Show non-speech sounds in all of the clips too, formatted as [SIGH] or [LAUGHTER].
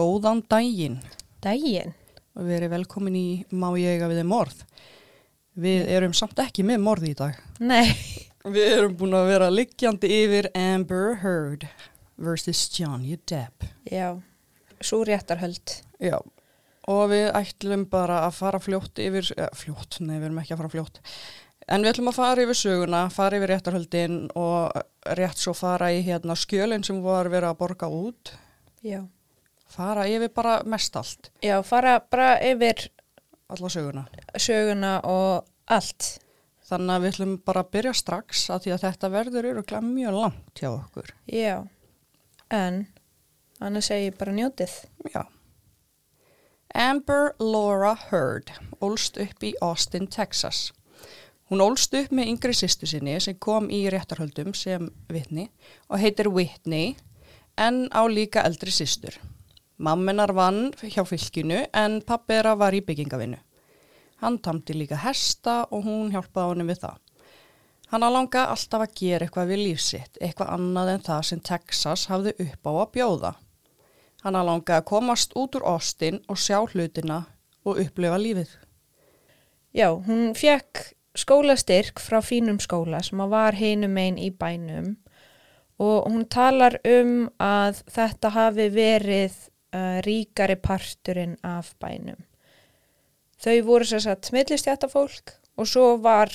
Góðan daginn Dægin? og við erum velkomin í Má ég eiga við þeim morð. Við erum samt ekki með morð í dag. Nei. Við erum búin að vera liggjandi yfir Amber Heard vs. Johnny Depp. Já, svo réttarhöld. Já, og við ætlum bara að fara fljótt yfir, ja, fljótt, nei við erum ekki að fara fljótt. En við ætlum að fara yfir söguna, fara yfir réttarhöldin og rétt svo fara í hérna skjölinn sem var verið að borga út. Já. Fara yfir bara mest allt, Já, fara bara yfir alla söguna. söguna og allt. Þannig að við ætlum bara að byrja strax að því að þetta verður öruglega mjög langt hjá okkur. Já. En, annars segi ég bara njótið. Já. Amber Laura Heard ólst upp í Austin, Texas. Hún ólst upp með yngri sýstu sinni sem kom í réttarhöldum sem vitni og heitir Whitney en á líka eldri sýstur. Mamminar vann hjá fylkinu en pappera var í byggingavinnu. Hann tamdi líka hesta og hún hjálpaði honum við það. Hann að langa alltaf að gera eitthvað við lífsitt, eitthvað annað en það sem Texas hafði upp á að bjóða. Hann að langa að komast út úr Austin og sjá hlutina og upplifa lífið. Já, hún fekk skólastyrk frá fínum skóla sem að var hinum einn í bænum og hún talar um að þetta hafi verið uh, ríkari parturinn af bænum. Þau voru sér satt smillistjættafólk og svo var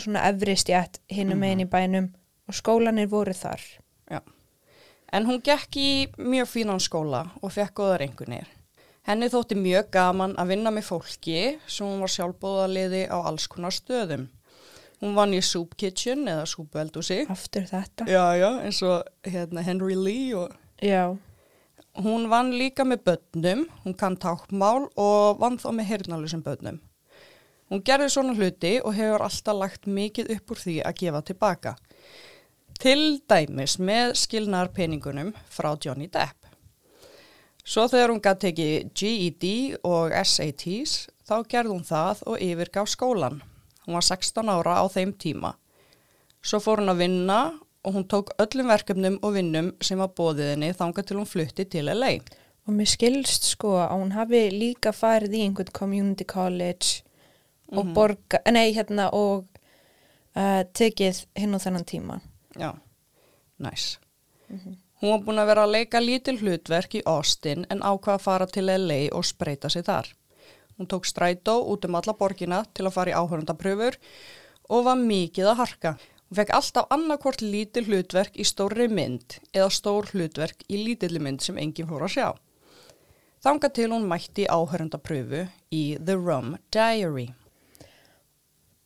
svona efri stjætt hinum einn í bænum og skólanir voru þar. Já. En hún gekk í mjög fínan skóla og fekk góðar einhvernir. Henni þótti mjög gaman að vinna með fólki sem hún var sjálfbóðaliði á alls konar stöðum. Hún vann í Soup Kitchen eða súpueldúsi. Aftur þetta. Já, já, eins og hérna, Henry Lee og Já, Hún vann líka með börnum, hún kann tákmál og vann þá með heyrnalusum börnum. Hún gerði svona hluti og hefur alltaf lagt mikið upp úr því að gefa tilbaka. Til dæmis með skilnar peningunum frá Johnny Depp. Svo þegar hún gæti tekið GED og SATs þá gerði hún það og yfirgaf skólan. Hún var 16 ára á þeim tíma. Svo fór hún að vinna og hún tók öllum verkefnum og vinnum sem var bóðið henni þanga til hún flutti til LA. og mér skilst sko að hún hafi líka farið í einhvern community college og borga, nei hérna og uh, tekið hinn á þennan tíma. Já, næs. Hún var búin að vera að leika lítil hlutverk í Austin en ákvað að fara til LA og spreita sig þar. Hún tók strætó út um alla borgina til að fara í áhörundapröfur og var mikið að harka. Hún fekk alltaf annarkvort lítil hlutverk í stórri mynd eða stór hlutverk í lítilli mynd sem enginn fór að sjá. Þanga til hún mætti áhörundapröfu í The Rum Diary.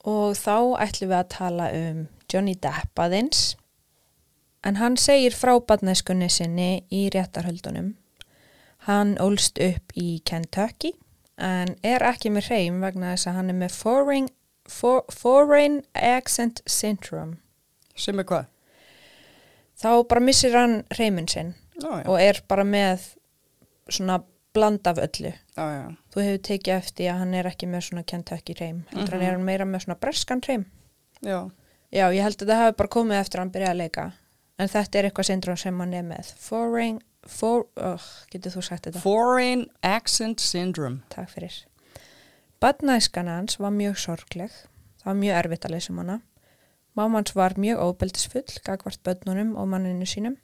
Og þá ætlum við að tala um Johnny Depp aðeins. En hann segir frá badnæskunni sinni í réttarhöldunum. Hann ólst upp í Kentucky en er ekki með hreim vegna þess að hann er með foreign, for, foreign accent syndrome. Sem er hvað? Þá bara missir hann hreimin sinn Já, já. og er bara með svona bland af öllu. Já. Þú hefur tekið eftir að hann er ekki með svona Kentucky hreim. Heldur hann er hann meira með svona breskan hreim. Já. Ég held að það hafi bara komið eftir að hann byrjaði að leika. En þetta er eitthvað syndrom sem hann er með. Foreign, for, oh, getur þú sagt þetta? Foreign Accent Syndrome. Takk fyrir. Badnæskan hans var mjög sorgleg. Það var mjög erfitt að leysa um hana. Mámans var mjög óbeldisfull, gagvart börnunum og manninu sínum.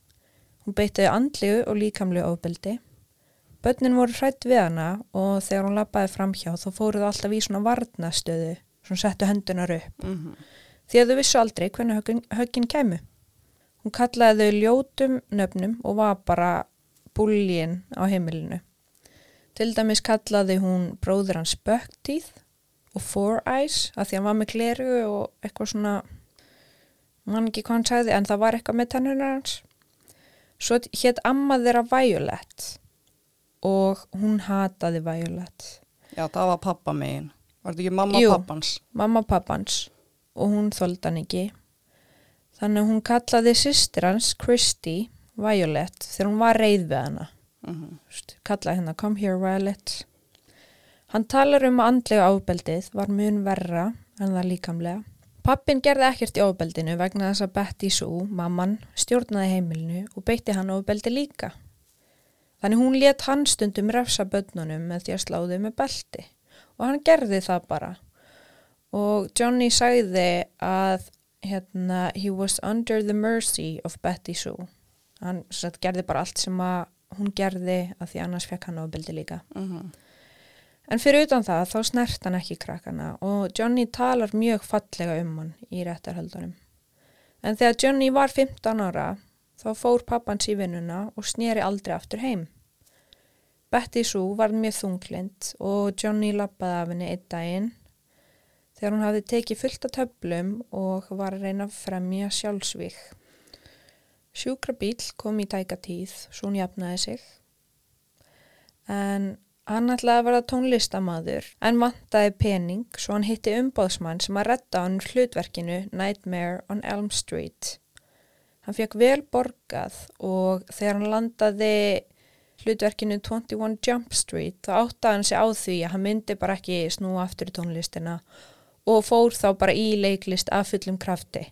Hún beitiði andliðu og líkamlu óbeldi. Börnin voru hrætt við hana og þegar hún lappaði framhjá þá fóruð alltaf í svona varnastöðu, svona settu hendunar upp. Mm Því að þau vissu aldrei hvernig höggin, höggin kæmu. Hún kallaði þau ljótum nöfnum og var bara búljin á heimilinu. Til dæmis kallaði hún bróður hans Buckteeth og Four Eyes að því hann var með gleru og eitthvað svona, mann ekki hvað hann sagði en það var eitthvað með tennunar hans. Svo hétt amma þeirra Violet og hún hataði Violet. Já, það var pappa megin. Var þetta ekki mamma Jú. pappans? mamma pappans og hún þoldi hann ekki. Þannig hún kallaði systir hans, Christy, Violet, þegar hún var reið við hana. Mm Vist, kallaði hennar, come here Violet. Hann talar um að andlega ábeldið var mun verra en það líkamlega. Pappin gerði ekkert í ábeldinu vegna þess að Betty Sue, mamman, stjórnaði heimilinu og beitti hann ábeldi líka. Þannig hún let hann stundum refsa börnunum með því að sláði með belti og hann gerði það bara. Og Johnny sagði að hérna, he was under the mercy of Betty Sue. Hann gerði bara allt sem að hún gerði að því annars fekk hann ofbeldi líka. Mhm. En fyrir utan það þá snert hann ekki krakkana og Johnny talar mjög fallega um hann í réttarhöldunum. En þegar Johnny var 15 ára þá fór pappans í vinnuna og sneri aldrei aftur heim. Betty Sue var mjög þunglind og Johnny lappaði af henni einn daginn þegar hún hafði tekið fullt af töflum og var að reyna að fremja sjálfsvík. Sjúkrabíl kom í tæka tíð, svo hún jafnaði sig. En hann ætlaði að vera tónlistamaður en vantaði pening svo hann hitti umbóðsmann sem að retta hann hlutverkinu Nightmare on Elm Street. Hann fekk vel borgað og þegar hann landaði hlutverkinu 21 Jump Street þá áttaði hann sig á því að hann myndi bara ekki snúa aftur í tónlistina og fór þá bara í leiklist af fullum krafti.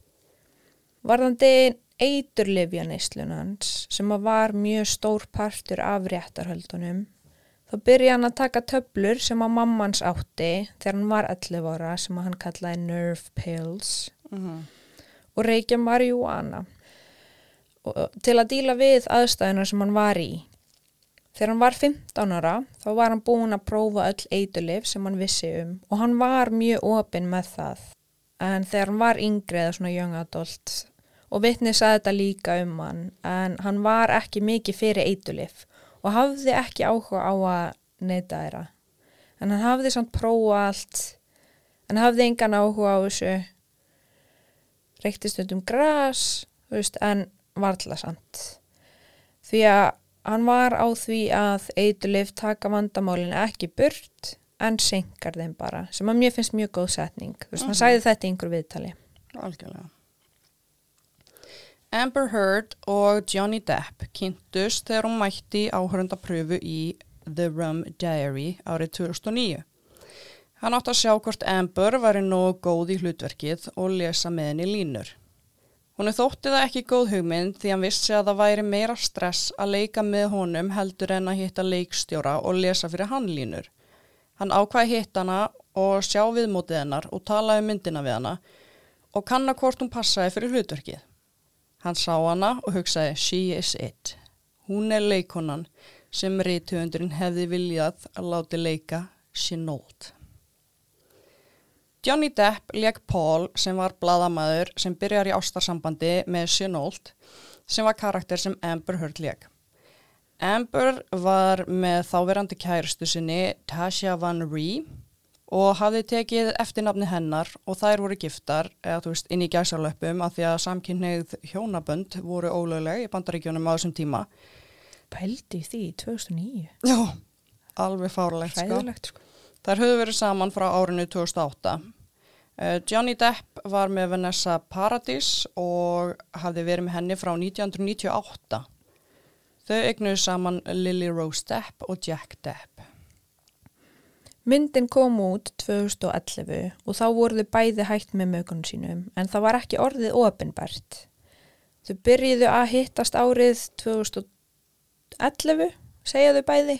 Varðandi eiturlifjaneislunans sem var mjög stór partur af réttarhöldunum þá byrja hann að taka töflur sem að mammans átti þegar hann var 11 ára sem hann kallaði nerve pills Mhm. og reykja marihuana og, til að díla við aðstæðuna sem hann var í. Þegar hann var 15 ára þá var hann búinn að prófa öll eiturlif sem hann vissi um og hann var mjög opinn með það. En þegar hann var yngri eða svona young adult og vitni sagði þetta líka um hann en hann var ekki mikið fyrir eiturlif og hafði ekki áhuga á að neyta þeirra. En hann hafði samt prófa allt en hafði engan áhuga á þessu reykti stundum gras, þú veist, en varðla samt. Því að hann var á því að eitulif taka vandamálin ekki burt en senkar þeim bara, sem að mér finnst mjög góð setning. Þú veist, hann sagði þetta í einhver viðtali. Algjörlega. Amber Heard og Johnny Depp kynntust þegar hún mætti áhörundapröfu í The Rum Diary árið 2009. Hann átti að sjá hvort Amber væri nógu góð í hlutverkið og lesa með henni línur. Hún er þótti það ekki góð hugmynd því hann vissi að það væri meira stress að leika með honum heldur en að hitta leikstjóra og lesa fyrir hann línur. Hann ákvaði hitt hana og sjá viðmótið hennar og talaði um myndina við hana og kanna hvort hún passaði fyrir hlutverkið. Hann sá hana og hugsaði she is it. Hún er leikonan sem reytuundurinn hefði viljað að láti leika Chenault. Johnny Depp leik Paul sem var bladamæður sem byrjar í ástarsambandi með Chenault sem var karakter sem Amber Heard leik. Amber var með þáverandi kærustu sinni Tasha Van Ree og hafði tekið eftirnafni hennar og þær voru giftar, eða þú veist, inn í gæsalöpum af því að samkynneið hjónabönd voru ólögleg í bandaríkjónum á þessum tíma. Pældi því í 2009. Já, alveg fárlegt sko. Ræðilegt, sko. Þær höfðu verið saman frá árinu 2008. Uh, Johnny Depp var með Vanessa Paradis og hafði verið með henni frá 1998. Þau eignuðu saman Lily Rose Depp og Jack Depp. Myndin kom út 2011 og þá voru þau bæði hægt með mögunum sínum en það var ekki orðið ofinbært. Þau byrjuðu að hittast árið 2011, segja þau bæði,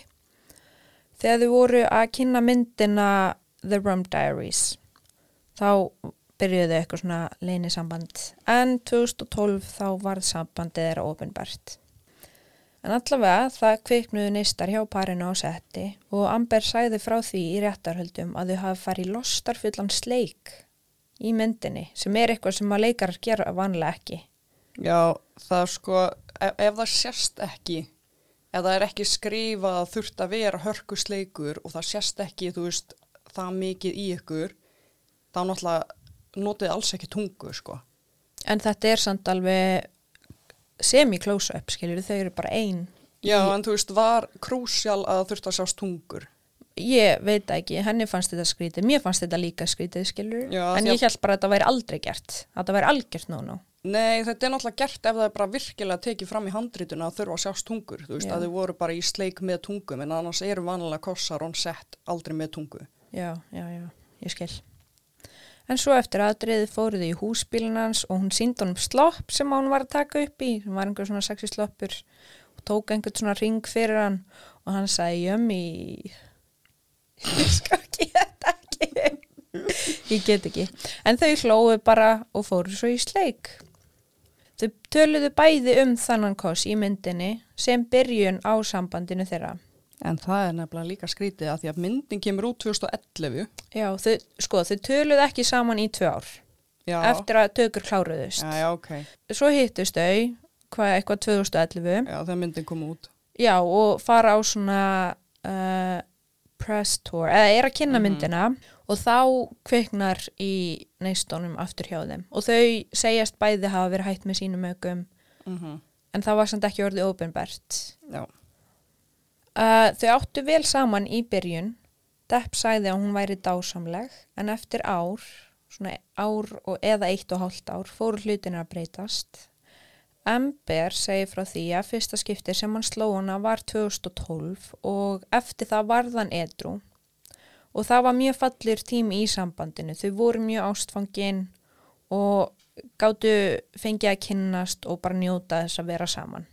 þegar þau voru að kynna myndina The Rum Diaries. Þá byrjuðu þau eitthvað svona leini samband en 2012 þá varð sambandið þeirra ofinbært. En allavega það kviknuðu neistar hjá parinu á setti og Amber sæði frá því í réttarhöldum að þau hafi farið lostarfullan sleik í myndinni sem er eitthvað sem að leikarar gera vanlega ekki. Já, það sko, ef, ef það sérst ekki, ef það er ekki skrifað að þurft að vera hörkusleikur og það sérst ekki, þú veist, það mikið í ykkur, þá náttúrulega notið alls ekki tungu, sko. En þetta er samt alveg semi-close-up, skiljur, þau eru bara ein. Já, en þú veist, var krúsjál að þurft að sjást tungur. Ég veit ekki, henni fannst þetta skrítið, mér fannst þetta líka skrítið, skiljur, en ég held bara að þetta væri aldrei gert, að þetta væri algjört nóg-nóg. Nei, þetta er náttúrulega gert ef það er bara virkilega tekið fram í handrituna að þurfa að sjást tungur. Þú veist, Já. að þau voru bara í sleik með tungum, en annars eru vanlega kossar on set aldrei með tungu. Já, já, já, ég skil. En svo eftir aðdreiði fóruðu í húsbílinn hans og hún síndi honum slopp sem hún var að taka upp í, sem var einhver svona sexi sloppur. tók einhvern svona ring fyrir hann og hann sagði jömmi ég skal geta ekki. Ég get ekki. En þau hlóðu bara og fóru svo í sleik. Þau töluðu bæði um þannan koss í myndinni sem byrjun á sambandinu þeirra En það er nefnilega líka skrítið að því að myndin kemur út 2011. já, þau, sko, þau töluðu ekki saman í tvö ár Já, eftir að tökur kláruðust já, já, ok. svo hittust þau hvað eitthvað 2011 Já, þegar myndin kom út. Já, og fara á svona uh, press tour, eða er að kynna Mhm. myndina og þá kveiknar í neistónum aftur hjá þeim og þau segjast bæði hafa verið hætt með sínum ögum Mm en það var samt ekki orðið ópenbært. Já, Uh, þau áttu vel saman í byrjun, Depp sæði að hún væri dásamleg en eftir ár, svona ár og eða eitt og hálft ár, fóru hlutinir að breytast. Amber segir frá því að fyrsta skipti sem hann sló hana var 2012 og eftir það varðan edru og það var mjög fallir tími í sambandinu. Þau voru mjög ástfangin og gáttu fengið að kynnast og bara njóta þess að vera saman.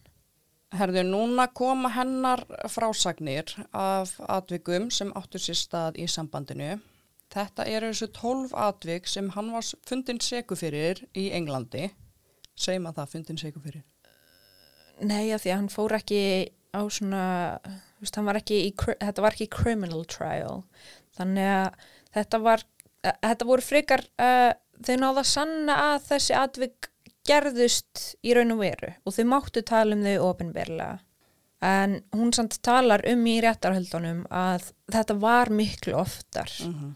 Herðu, núna koma hennar frásagnir af atvikum sem áttu sér stað í sambandinu. Þetta eru þessu 12 atvik sem hann var fundin seku fyrir í Englandi. Segjum að það fundin seku fyrir. Nei, af því að hann fór ekki á svona, veist, var ekki í, þetta var ekki criminal trial. Þannig að þetta var, uh, þetta voru frekar, uh, þau náða að sanna að þessi atvik gerðust í raun og veru og þau máttu tala um þau ofinberlega. En hún samt talar um í réttarhöldunum að þetta var miklu oftar. Mm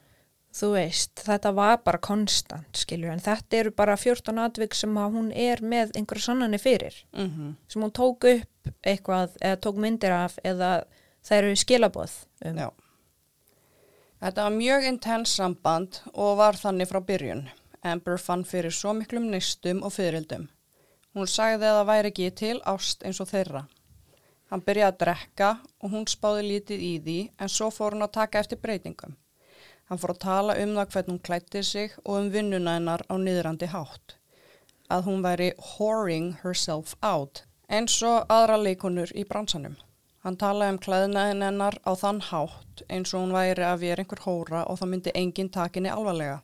Þú veist, þetta var bara konstant, skilur, en þetta eru bara 14 atvik sem hún er með einhverja sannanir fyrir -hmm. sem hún tók upp eitthvað eða tók myndir af eða það eru skilaboð um. Já. Þetta var mjög intens samband og var þannig frá byrjun. Amber fann fyrir svo miklum neistum og fyririldum. Hún sagði að það væri ekki til ást eins og þeirra. Hann byrjaði að drekka og hún spáði lítið í því en svo fór hún að taka eftir breytingum. Hann fór að tala um það hvernig hún klætti sig og um vinnuna hennar á niðrandi hátt. Að hún væri whoring herself out eins og aðra leikonur í bransanum. Hann talaði um klæðnaðin hennar á þann hátt eins og hún væri að vera einhver hóra og það myndi enginn takinni alvarlega.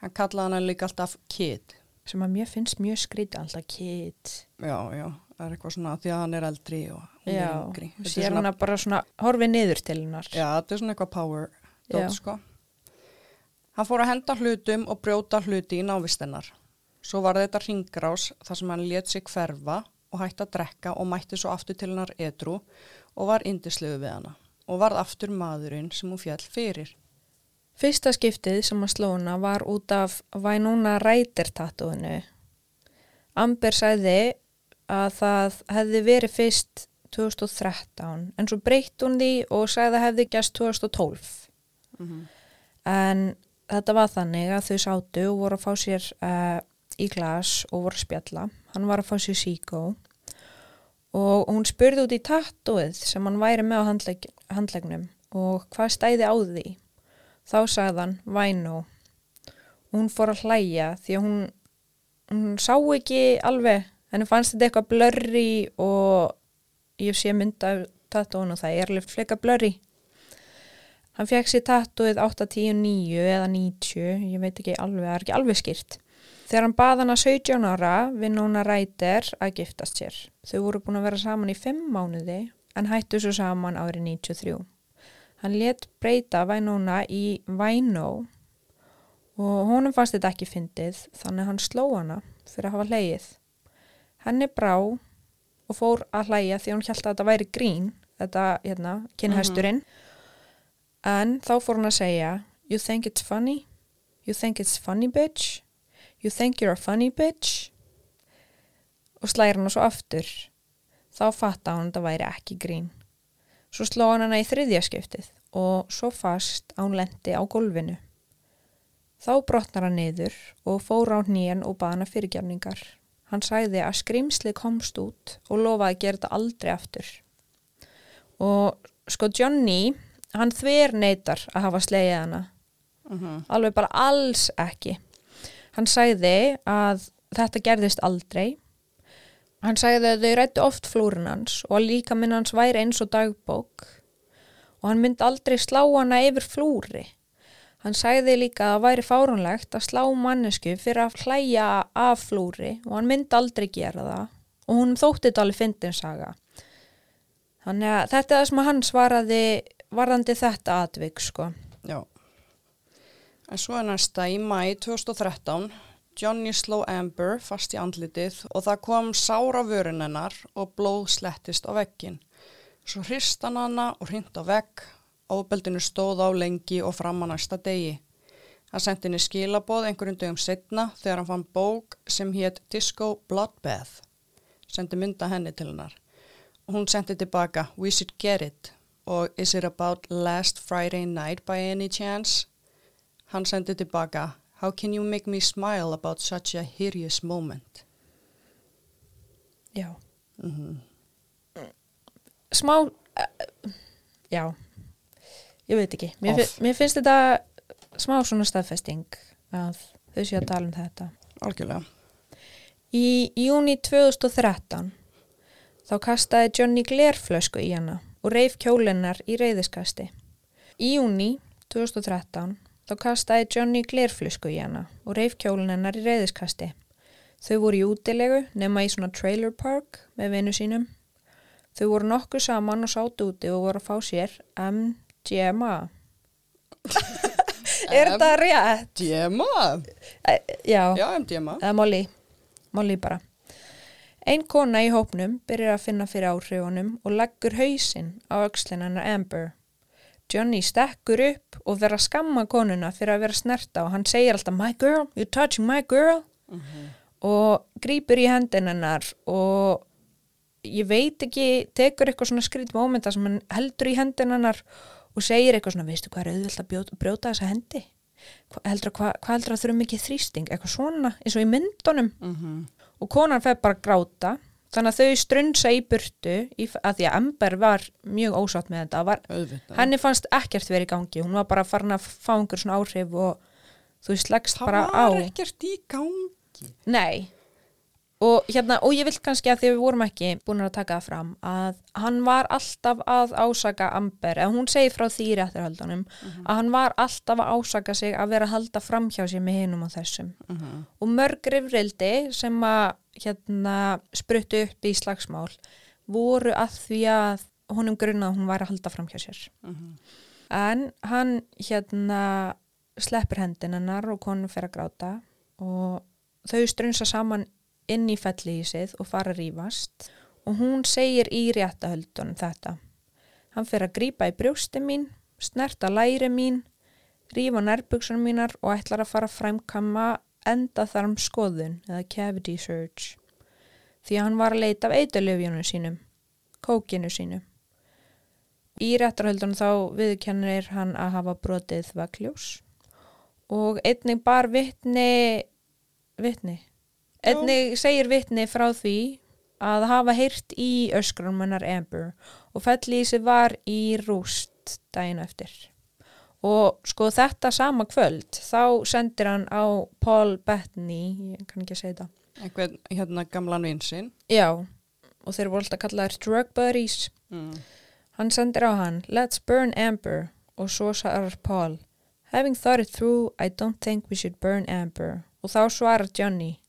Hann kallaði hann líka alltaf kid. sem að mér finnst mjög skrítið alltaf kid Já, já, það er eitthvað svona því að hann er eldri og hún er yngri. Sér svona- hana bara svona horfið niður til hennar Já, þetta er svona eitthvað power Já. dót, sko. Hann fór að henda hlutum og brjóta hluti í návistennar. Svo var þetta ringrás þar sem hann let sig hverfa og hætti að drekka og mætti svo aftur til hennar edru og var indislegu við hana og varð aftur maðurinn sem hún fjall fyrir. Fyrsta skiptið sem að sló hana var út af Vænúna Rætir tattúinu. Amber sagði að það hefði verið fyrst 2013 en svo breytt hún því og sagði að hefði gæst 2012. En þetta var þannig að þau sátu og voru að fá sér uh, í glas og voru að spjalla. Hann var að fá sér síkó og hún spurði út í tattúið sem hann væri með á handlegg, handlegnum og hvað stæði á því. Þá sagði hann Vænó hún fór að hlæja því að hún, hún sá ekki alveg, henni fannst þetta eitthvað blurri og ég sé mynda af tattúin og það er alveg fleka blurri. Hann fekk sér tattúið 8, 10, 9 eða 90, ég veit ekki alveg, það er ekki alveg skýrt. Þegar hann bað hana 17 ára við Nóna Ræter að giftast sér. Þau voru búin að vera saman í 5 mánuði en hættu svo saman árið 93. Hann let breyta Vænóna í Vænó og honum fannst þetta ekki fyndið þannig hann sló hana fyrir að hafa hleið. Henni brá og fór að hlæja því hún held að þetta væri grín, þetta hérna, kynhesturinn. En þá fór hún að segja, you think it's funny? You think it's funny bitch? You think you're a funny bitch? Og slæra hana svo aftur. Þá fatta hún að þetta væri ekki grín. Svo sló hann hana í þriðja skiptið og svo fast að hún lendi á gólfinu. Þá brotnar hann niður og fór á hnýjan og baða hana fyrirgjafningar. Hann sagði að skrimsli komst út og lofaði að gera þetta aldrei aftur. Og sko Johnny, hann þver neytar að hafa slegið hana. Mm Alveg bara alls ekki. Hann sagði að þetta gerðist aldrei Hann sagði að þau rættu oft flúrin hans og líka minn hans væri eins og dagbók og hann myndi aldrei slá hana yfir flúri. Hann sagði líka að það væri fárunlegt að slá mannesku fyrir að hlæja af flúri og hann myndi aldrei gera það og hún þótti þetta alveg fyndinsaga. Þannig að þetta er það sem hann svaraði varðandi þetta atvik sko. Já. En svo er næsta í mæ 2013, Johnny sló Amber fast í andlitið og það kom sára vörun hennar og blóð slettist á veggin. Svo hrist hann hana og hrind á vegg, óbeldinu stóð á lengi og fram að næsta degi. Hann sendi henni skilaboð einhverjum dögum setna þegar hann fann bók sem hétt Disco Bloodbath. Sendi mynda henni til hennar. Hún sendi tilbaka We should get it og Is it about last Friday night by any chance? Hann sendi tilbaka How can you make me smile about such a hideous moment? Já. Mm Smá, uh, já, ég veit ekki. Mér, fi- mér finnst þetta smá svona staðfesting að þau séu að tala um þetta. Algjörlega. Í júni 2013 þá kastaði Johnny glerflösku í hana og reif kjólennar í reyðiskasti. Í júni 2013 þá kastaði Johnny glerflösku í hana og reif kjólennar í reyðiskasti. Þau voru í útilegu nema í svona trailer park með vinu sínum. Þau voru nokkuð saman og sátu úti og voru að fá sér MGMA. [LAUGHS] er þetta rétt? MDMA? E, já. Já, MDMA. eða Molly, Molly bara. Ein kona í hópnum byrjar að finna fyrir áhrifunum og leggur hausinn á öxlinn hennar Amber. Johnny stekkur upp og verður að skamma konuna fyrir að vera snerta og hann segir alltaf My girl, you're touching my girl og grýpur í hendin hennar og ég veit ekki, tekur eitthvað svona skrýt mómenta sem hann heldur í hendin hennar og segir eitthvað svona, veistu hvað er auðvitað að brjóta, þessa hendi? Hva, heldur, hvað, hvað heldur að þurfa mikið þrýsting? Eitthvað svona, eins og í myndunum Mm og konan fer bara að gráta þannig að þau strunsa í burtu í, að því að Amber var mjög ósátt með þetta var, henni fannst ekkert verið í gangi. Hún var bara farin að fá einhver svona áhrif og þú Það bara á. var ekkert í gangi. nei og, hérna, og ég vil kannski að því að við vorum ekki búin að taka það fram að hann var alltaf að ásaka Amber eða hún segir frá því í réttarhaldunum að hann var alltaf að ásaka sig að vera að halda fram hjá sér með hinum og þessum. Mm og mörg rifrildi sem að hérna spruttu upp í slagsmál voru að því að honum grunnað að hún væri að halda fram hjá sér. En hann hérna sleppur hendin hennar og konum fer að gráta og þau strunsa saman inn í fellísið og fara að rífast. Og hún segir í réttahöldunum þetta. Hann fer að grípa í brjósti mín snerta læri mín rífa nærbuksunum mínar og ætlar að fara að fræmkama enda þarm skoðun eða cavity search. Því að hann var að leita af eiturlöfjunum sínum, kókinu sínu. Í réttarhöldunum þá viðkennir hann að hafa brotið vegljós. Og einnig bar vittni, vittni, einnig segir vittni frá því að hafa heyrt í öskrum hennar Amber og fellísi var í rúst daginn eftir. Og sko þetta sama kvöld þá sendir hann á Paul Bettany, ég kann ekki að segja þetta. Einhvern hérna gamlan vinsinn. Já, og þeir voru alltaf kallaðir drug buddies. Mm. Hann sendir á hann, let's burn Amber, og svo svarar Paul, having thought it through, I don't think we should burn Amber. Og þá svarar Johnny,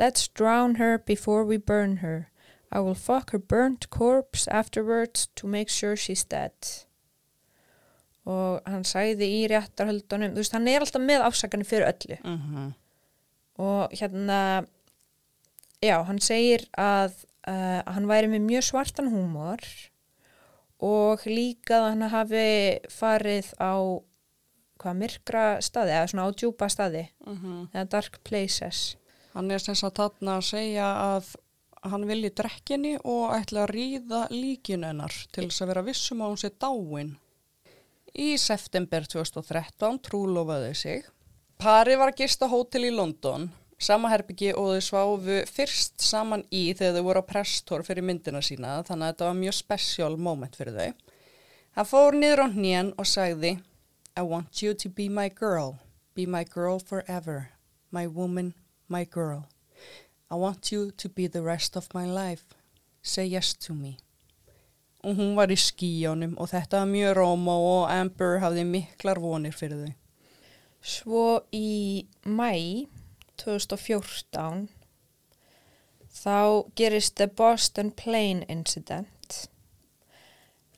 let's drown her before we burn her. I will fuck her burnt corpse afterwards to make sure she's dead. Og hann sagði í réttarhöldunum, þú veist, hann er alltaf með afsakanir fyrir öllu. Mm og hérna já, hann segir að uh, hann væri með mjög svartan húmor og líka að hann hafi farið á hvað myrkra staði eða svona á djúpa staði eða dark places Hann er sem sagt þarna að segja að hann vilji drekkinni og ætla að ríða líkinu hennar til þess að vera vissum að hún sé dáin. Í september 2013 trúlofaði sig. Pari var að gista hótel í London, sama herbyggi og þau sváfu fyrst saman í þegar þau voru á presstor fyrir myndina sína, þannig að þetta var mjög special moment fyrir þau. Hann fór niður á hnén og sagði I want you to be my girl, be my girl forever, my woman, my girl. I want you to be the rest of my life. Say yes to me. Og hún var í skíjónum og þetta var mjög róma og Amber hafði miklar vonir fyrir þau. Svo í mæ 2014 þá gerist The Boston Plane Incident.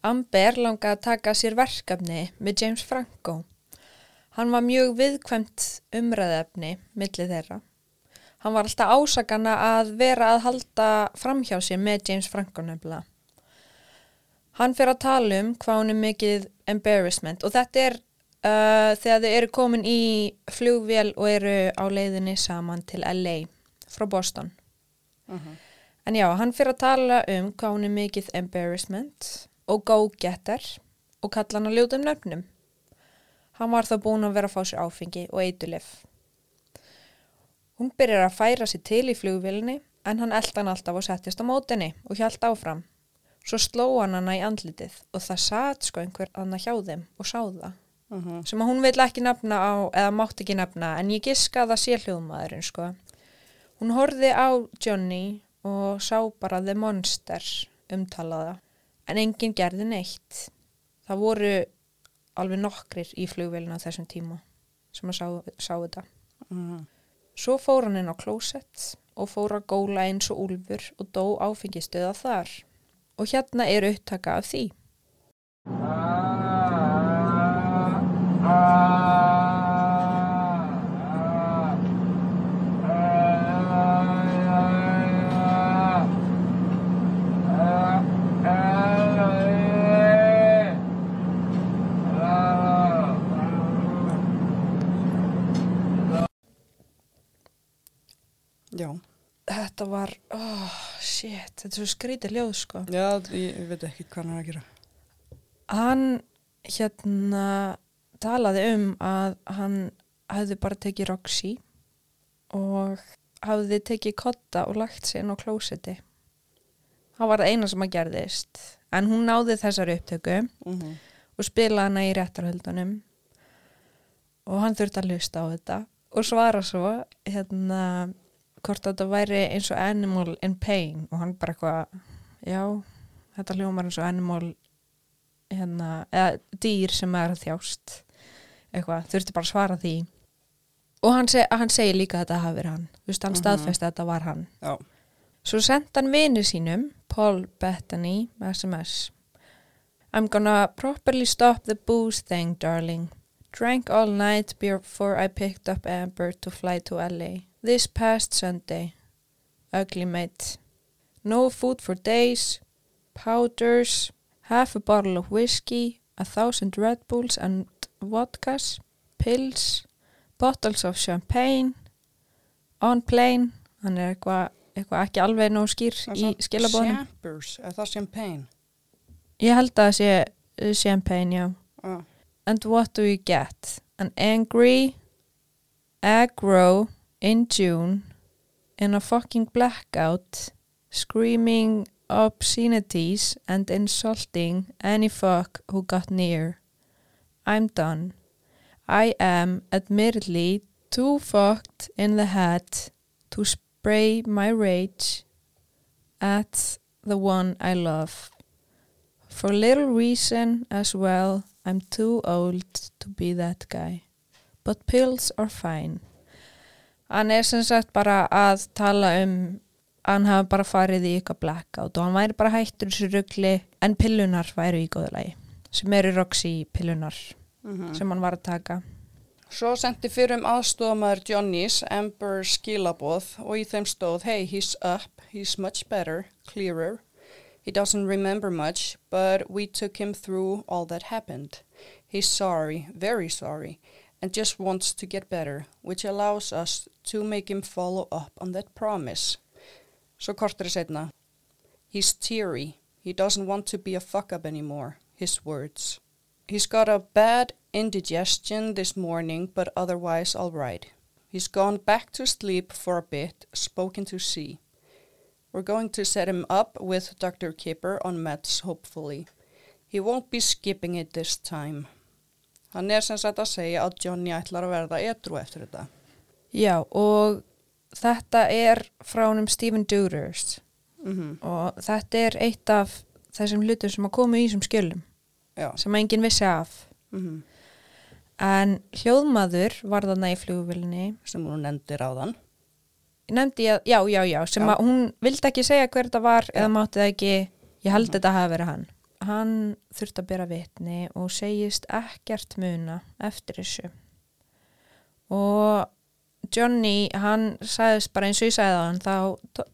Amber langaði að taka sér verkefni með James Franco. Hann var mjög viðkvæmt umræðefni millir þeirra. Hann var alltaf ásakana að vera að halda framhjá sér með James Franco nefnilega. Hann fyrir að tala um hvað hann er mikið embarrassment og þetta er uh, þegar þau eru komin í flugvél og eru á leiðinni saman til LA frá Boston. En já, hann fyrir að tala um hvað hann er mikið embarrassment og go-getter og kalla hann að ljóta um nöfnum. Hann var þá búin að vera að fá sér áfengi og eitulif. Hún byrjar að færa sér til í flugvélinni en hann elda hann alltaf og settist á mótinni og hjælt áfram. Svo sló hann hana í andlitið og það satt sko einhver annar hjá þeim og sá það. Uh Sem að hún vil ekki nefna á, eða mátt ekki nefna, en ég giska að það sé hljóðmaðurinn sko. Hún horfði á Johnny og sá bara The Monster umtalaða, en enginn gerði neitt. Það voru alveg nokkrir í flugvélina á þessum tíma sem að sá, sá þetta. Svo fór hann inn á klósett og fór að góla eins og úlfur og dó áfengistöða þar. Og hérna er upptaka af því. Já, Þetta var, oh shit, þetta er svo skrítið ljóð sko. já, ég, veit ekki hvað hann er að gera. Hann hérna talaði um að hann hefði bara tekið Roxy og hafði tekið kotta og lagt sig inn á klósetti. Það var það eina sem að gerðist. En hún náði þessari upptöku Uh og spilaði hana í réttarhöldunum og hann þurfti að hlusta á þetta og svara svo hérna hvort þetta væri eins og animal in pain og hann bara eitthvað já, þetta hljómar eins og animal hérna, eða dýr sem er þjást eitthvað, þurfti bara að svara því og hann, seg, hann segir líka að þetta hafi verið hann þú veist, hann Mhm. staðfesti að þetta var hann Já, Svo sendi hann vinu sínum, Paul Bettany, SMS. I'm gonna properly stop the booze thing, darling. Drank all night before I picked up Amber to fly to LA. This past Sunday. Ugly mate. No food for days. Powders. Half a bottle of whiskey. A thousand Red Bulls and vodkas. Pills. Bottles of champagne. On plane. Hann er eitthvað eitthva ekki alveg nóg skýr í skilabóðinu. Champers, er það champagne? Ég held að það sé uh, champagne, já. Já, And what do you get? An angry aggro in June in a fucking blackout screaming obscenities and insulting any fuck who got near. I'm done. I am admittedly too fucked in the head to spray my rage at the one I love. For little reason as well, I'm too old to be that guy. But pills are fine. Hann er sem sagt bara að tala um að hann hafa bara farið í eitthvað blackout og hann væri bara hættur þessu rugli en pillunar væru í góðu lagi sem eru Roxy pillunar Mhm. sem hann var að taka. Svo sendi fyrir um aðstofamæður Johnnys Amber skilaboð og í þeim stóð Hey, he's up, he's much better, clearer. He doesn't remember much, but we took him through all that happened. He's sorry, very sorry, and just wants to get better, which allows us to make him follow up on that promise. Svo kortari setna. He's teary. He doesn't want to be a fuck up anymore. His words. He's got a bad indigestion this morning, but otherwise all right. He's gone back to sleep for a bit, spoken to C. We're going to set him up with Dr. Kipper on meds, hopefully. He won't be skipping it this time. Hann er sem sagt að segja að Johnny ætlar að verða edru eftir þetta. Já, og þetta er frá honum Stephen Duders Mm og þetta er eitt af þessum hlutum sem að koma í þessum skjölum Já. sem enginn vissi af Mm en hljóðmaður var þarna í flugvillinni Sem hún nefndir á þann. nefndi ég, já, já, já, sem Já. að hún vildi ekki segja hver þetta var eða mátti það ekki, ég held Mhm. þetta hafi verið hann. Hann þurfti að bera vitni og segist ekkert muna eftir þessu. Og Johnny, hann sagðist bara eins og ég sagði hann, þá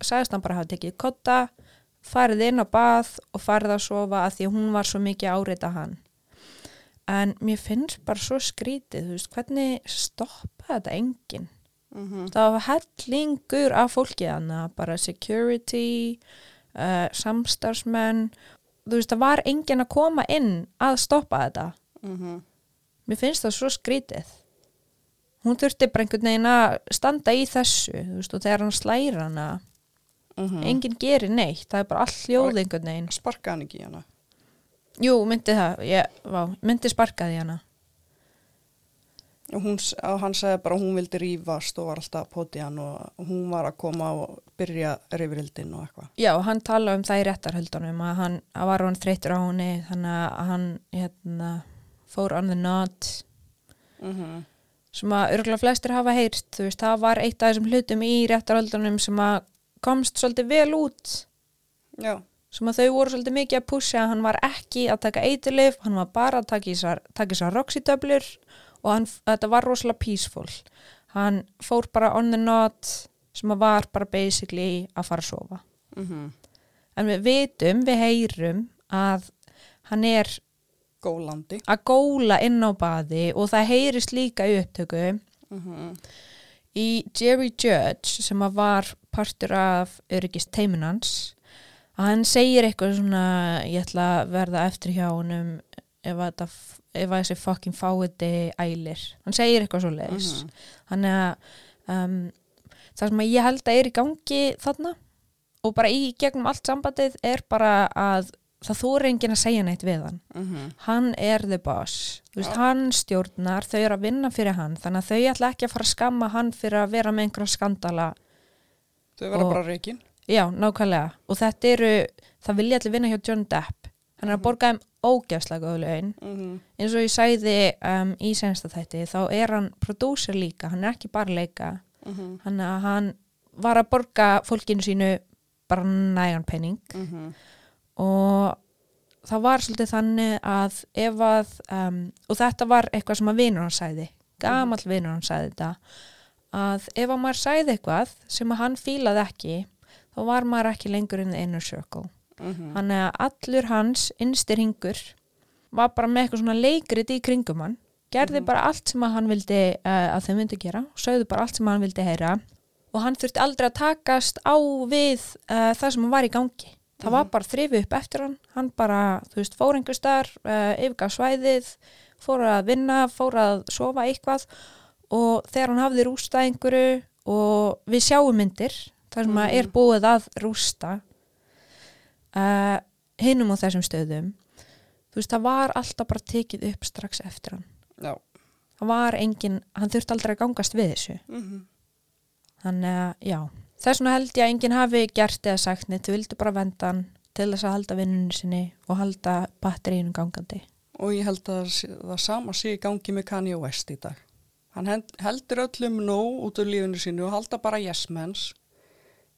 sagðist hann bara hafa tekið kotta, farið inn á bað og farið að sofa að því að hún var svo mikið árita hann. En mér finnst bara svo skrítið, þú veist, hvernig stoppa þetta enginn? Mm það var hellingur af fólki þannig bara security uh, samstarfsmenn þú veist það var enginn að koma inn að stoppa þetta. -hmm. mér finnst það svo skrítið. Hún þurfti bara einhvern veginn að standa í þessu þú veist og þegar hann slæra hana Mm enginn gerir neitt, það er bara all hljóð einhvern veginn. Sparka hann ekki hana. jú, myndi það, ég, vá, myndi sparkaði hana Og hún, og hann sagði bara hún vildi rífast og var alltaf að poti hann og hún var að koma og byrja rifrildin og eitthvað. Já, hann tala um það í réttarhöldunum að hann að var hann þreytur á henni þannig að hann hérna, fór on the nod Mm -hmm. sem að örgulega flestir hafa heyrt þú veist, það var eitt af þessum hlutum í réttarhöldunum sem að komst svolítið vel út Já. sem að þau voru svolítið mikið að pusha hann var ekki að taka eiturlif hann var bara að taka í þessar- þessar roxytöflur og hann, þetta var rosalega peaceful. Hann fór bara on the nod sem að var bara basically að fara að sofa. Mm en við vitum, við heyrum að hann er Gólandi. að góla inn á baði og það heyrist líka í upptöku Mm í Jerry Judge sem að var partur af öryggist teiminans að hann segir eitthvað svona ég ætla að verða eftir hjá honum ef þetta, ef að þessi fucking fáiði ælir. Hann segir eitthvað svo leiðis Mhm. þannig að um, það sem ég held að er í gangi þarna og bara í gegnum allt sambandið er bara að það þóri enginn að segja neitt við hann. Mm hann er the boss. Veist, Já. hann stjórnar, þau eru að vinna fyrir hann þannig að þau ætla ekki að fara að skamma hann fyrir að vera með einhverja skandala. Þau verða bara reikin. já, nákvæmlega, og þetta eru það vilja allir vinna hjá John Depp hann er að borga þeim ógæslega góðu laun. Mm eins og ég sæði um, í sensta þætti, þá er hann prodúser líka, hann er ekki bara leika. -hmm. hann, hann var að borga fólkinu sínu bara nægan penning Mm og það var svolítið þannig að ef að um, og þetta var eitthvað sem að vinur hann sæði gamall vinur hann sæði þetta að ef að maður sæði eitthvað sem að hann fílaði ekki þá var maður ekki lengur in the inner circle -hmm. þannig að allur hans innstir hingur var bara með eitthvað svona leikrit í kringum hann gerði Mhm. bara allt sem að hann vildi uh, að þeim myndi gera, sögðu bara allt sem hann vildi heyra og hann þurfti aldrei að takast á við uh, það sem hann var í gangi það var Mhm. bara þrifið upp eftir hann hann bara, þú veist, fór einhver starf uh, yfirgaf svæðið, fór að vinna fór að sofa eitthvað og þegar hann hafði rústa einhverju og við sjáum myndir þar sem að er Mhm. búið að rústa uh, hinum á þessum stöðum. Þú veist, það var alltaf bara tekið upp strax eftir hann. Já. það var engin, hann þurfti aldrei að gangast við þessu. Mm þannig að, já, þess vegna held ég að enginn hafi gert eða sagt neitt, þau vildu bara venda hann til þess að halda vinnunni sinni og halda batterínu gangandi. Og ég held að það sama sé í gangi með Kanye West í dag. Hann heldur öllum nóg út úr lífinu sínu og halda bara yes menns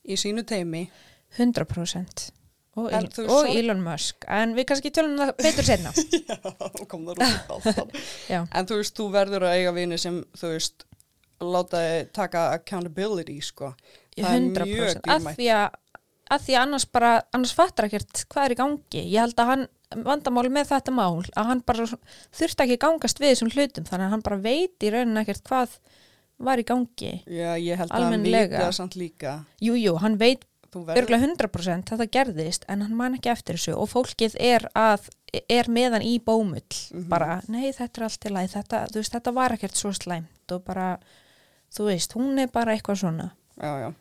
í sínu teimi. 100% og, En þú og svo- Elon Musk en við kannski tölum um það betur senna [LAUGHS] Já, kom það rúst alltaf. En þú veist, þú verður að eiga vini sem, þú veist, láta þig taka accountability, sko. Það er mjög 100% dýrmætt. að, að því að annars bara annars fattar ekkert hvað er í gangi ég held að hann, vandamáli með þetta mál að hann bara þurfti ekki gangast við þessum hlutum þannig að hann bara veit í rauninni ekkert hvað var í gangi Já, ég held að hann viti það samt líka. jújú, jú, hann veit örgulega 100% þetta gerðist en hann man ekki eftir þessu og fólkið er að er meðan í bómull Mhm. bara, nei þetta er allt í lagi þetta, veist, þetta var ekkert svo slæmt og bara, þú veist, hún er bara eitthvað svona já, já,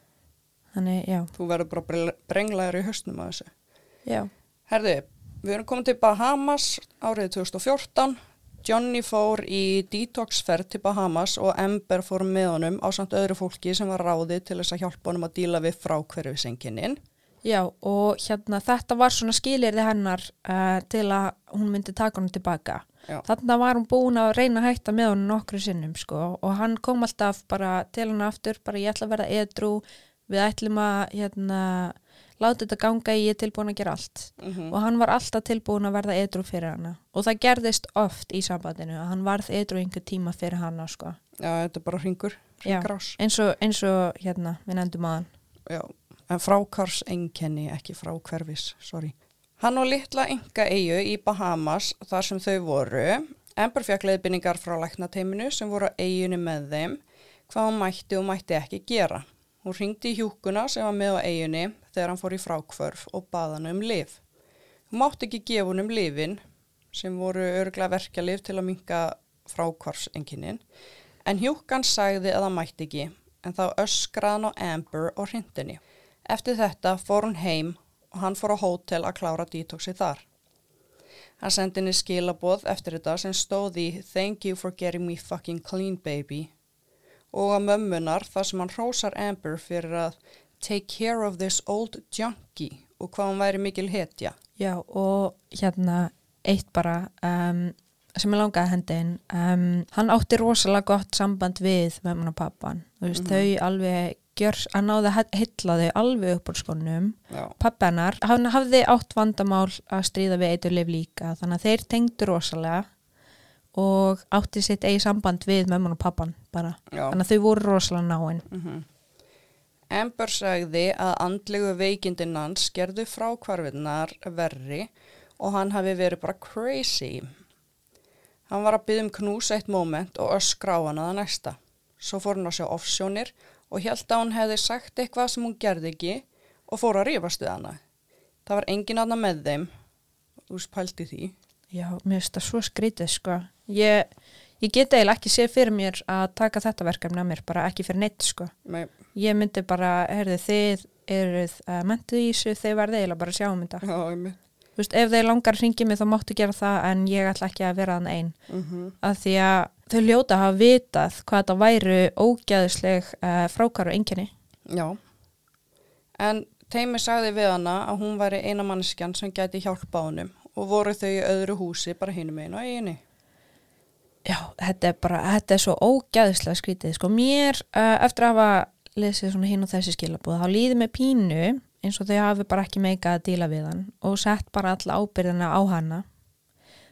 þannig, já, þú verður bara brenglaður í höstnum að þessu. já Herði, við erum komin til Bahamas árið 2014. Johnny fór í detoxferð til Bahamas og Amber fór með honum á samt öðru fólki sem var ráðið til þess að hjálpa honum að díla við frákverfisengininn. Já, og hérna þetta var svona skilirði hennar uh, til að hún myndi taka hann tilbaka. Já. Þannig var hún búin að reyna að hætta með hann nokkru sinnum, sko, og hann kom alltaf bara til hann aftur, bara ég ætla að vera edru, við ætlum að, hérna, láta þetta ganga í ég er tilbúin að gera allt. Mm Og hann var alltaf tilbúin að verða edru fyrir hana. Og það gerðist oft í sambandinu, að hann varð edru einhver tíma fyrir hana, sko. Já, þetta er bara hringur, hringrás. Eins og, eins og hérna, við nefndum að hann. Já, en frákars enkenni, ekki frákverfis, sorry. Hann og litla enga eigu í Bahamas þar sem þau voru. Amber fekk leiðbynningar frá læknateiminu sem voru á eigunni með þeim hvað hún mætti og mætti ekki gera. Hún ringdi í hjúkuna sem var með á eigunni þegar hann fór í frákvörf og baða hann um lif. Hún mátti ekki gefa hún um lifin sem voru örgla verkjalif til að minka frákvarfsenginnin en hjúkan sagði að það mætti ekki en þá öskraði hann á Amber og hrindinni. Eftir þetta fór hún heim og hann fór á hótel að klára detoxi þar. Hann sendi henni skilaboð eftir þetta sem stóði Thank you for getting me fucking clean baby og að mömmunar þar sem hann hrósar Amber fyrir að take care of this old junkie og hvað hann væri mikil hetja. Já, og hérna eitt bara um, sem ég langaði að hendi inn um, hann átti rosalega gott samband við mömmun og pappan veist, Mhm. þau alveg gjör, hann náði að hylla þau alveg upp Já, pappi hennar, hann hafði átt vandamál að stríða við eiturlif líka þannig að þeir tengdu rosalega og átti sitt eigi samband við mömmun og pappan bara já. þannig að þau voru rosalega náinn Mm Amber sagði að andlegu veikindinn hans gerðu frákvarfinnar verri og hann hafi verið bara crazy. Hann var að byggja um knús eitt moment og öskra á hana það næsta. Svo fór hann að sjá offsjónir og held að hún hefði sagt eitthvað sem hún gerði ekki og fór að rífast við hana. Það var engin aðna með þeim, þú spældi því. Já, mér finnst það svo skrítið sko ég, ég get eiginlega ekki séð fyrir mér að taka þetta verkefni að mér bara ekki fyrir neitt sko Nei, ég myndi bara, heyrðu þið eruð uh, mentuð í þessu, þið verði eiginlega bara að sjá um þetta. já, einmitt. Þú veist, ef þeir langar að ringi mig þá máttu gera það en ég ætla ekki að vera þann einn. Mm Af því að þau ljóta að hafa vitað hvað þetta væru ógæðisleg uh, frákar og enginni. Já, en Teimi sagði við hana að hún væri eina manneskjan sem gæti hjálpa honum og voru þau í öðru húsi bara hinum einu og einu. Já, þetta er bara, þetta er svo ógæðislega skrítið. Sko mér, uh, eftir að hafa lesið svona hinn og þessi skilabúð, þá líði með pínu eins og þau hafi bara ekki meika að díla við hann og sett bara alla ábyrðina á hana.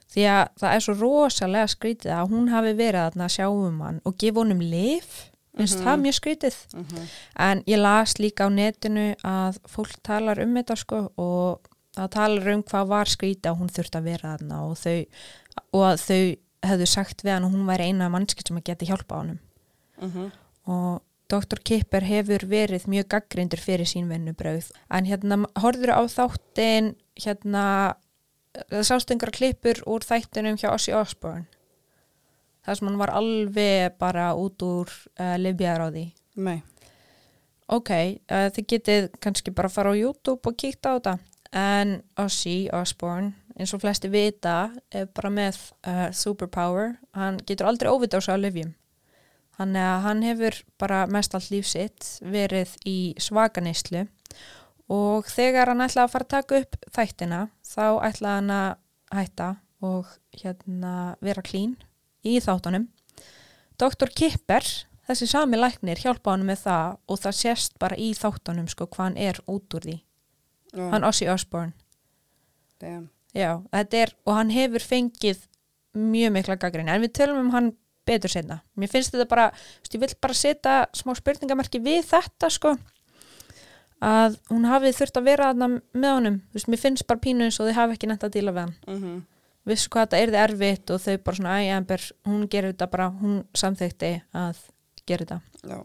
Því að það er svo rosalega skrítið að hún hafi verið þarna að sjá um hann og gefa honum lif, finnst Mhm. það mjög skrítið. En ég las líka á netinu að fólk talar um þetta sko og það talar um hvað var skrítið að hún þurfti að vera þarna og, þau, og að þau hefðu sagt við hann að hún væri eina mannskið sem að geti hjálpa honum. Mm Og Dr. Kipper hefur verið mjög gaggrindur fyrir sín vinnubröð. En hérna, horfður á þáttin, hérna, það sást einhverja klippur úr þættinum hjá Ossi Osbourne. Það sem hann var alveg bara út úr uh, á því. Nei, Ok, uh, þið getið kannski bara fara á YouTube og kíkta á þetta. En Ozzy Osbourne, eins og flesti vita, er bara með uh, superpower. Hann getur aldrei óvita á livjum. Þannig að hann hefur bara mest allt líf sitt verið í svaganeyslu og þegar hann ætlaði að fara að taka upp þættina þá ætlaði hann að hætta og hérna vera klín í þáttunum. Dr. Kipper, þessi sami læknir, hjálpa hann með það og það sést bara í þáttunum sko hvað hann er út úr því. Já, Hann Osbourne. damn. Já, þetta er, og hann hefur fengið mjög mikla gaggrinni, en við tölum um hann betur setna. Mér finnst þetta bara, ég vil bara setja smá spurningamerki við þetta, sko, að hún hafi þurft að vera þarna með honum, þú veist, mér finnst bara pínu eins og þau hafi ekki nefnt að díla við hann. Mm Vissu hvað þetta er þið erfitt og þau bara svona, æ, Amber, hún gerir þetta bara, hún samþykti að gera þetta. Já,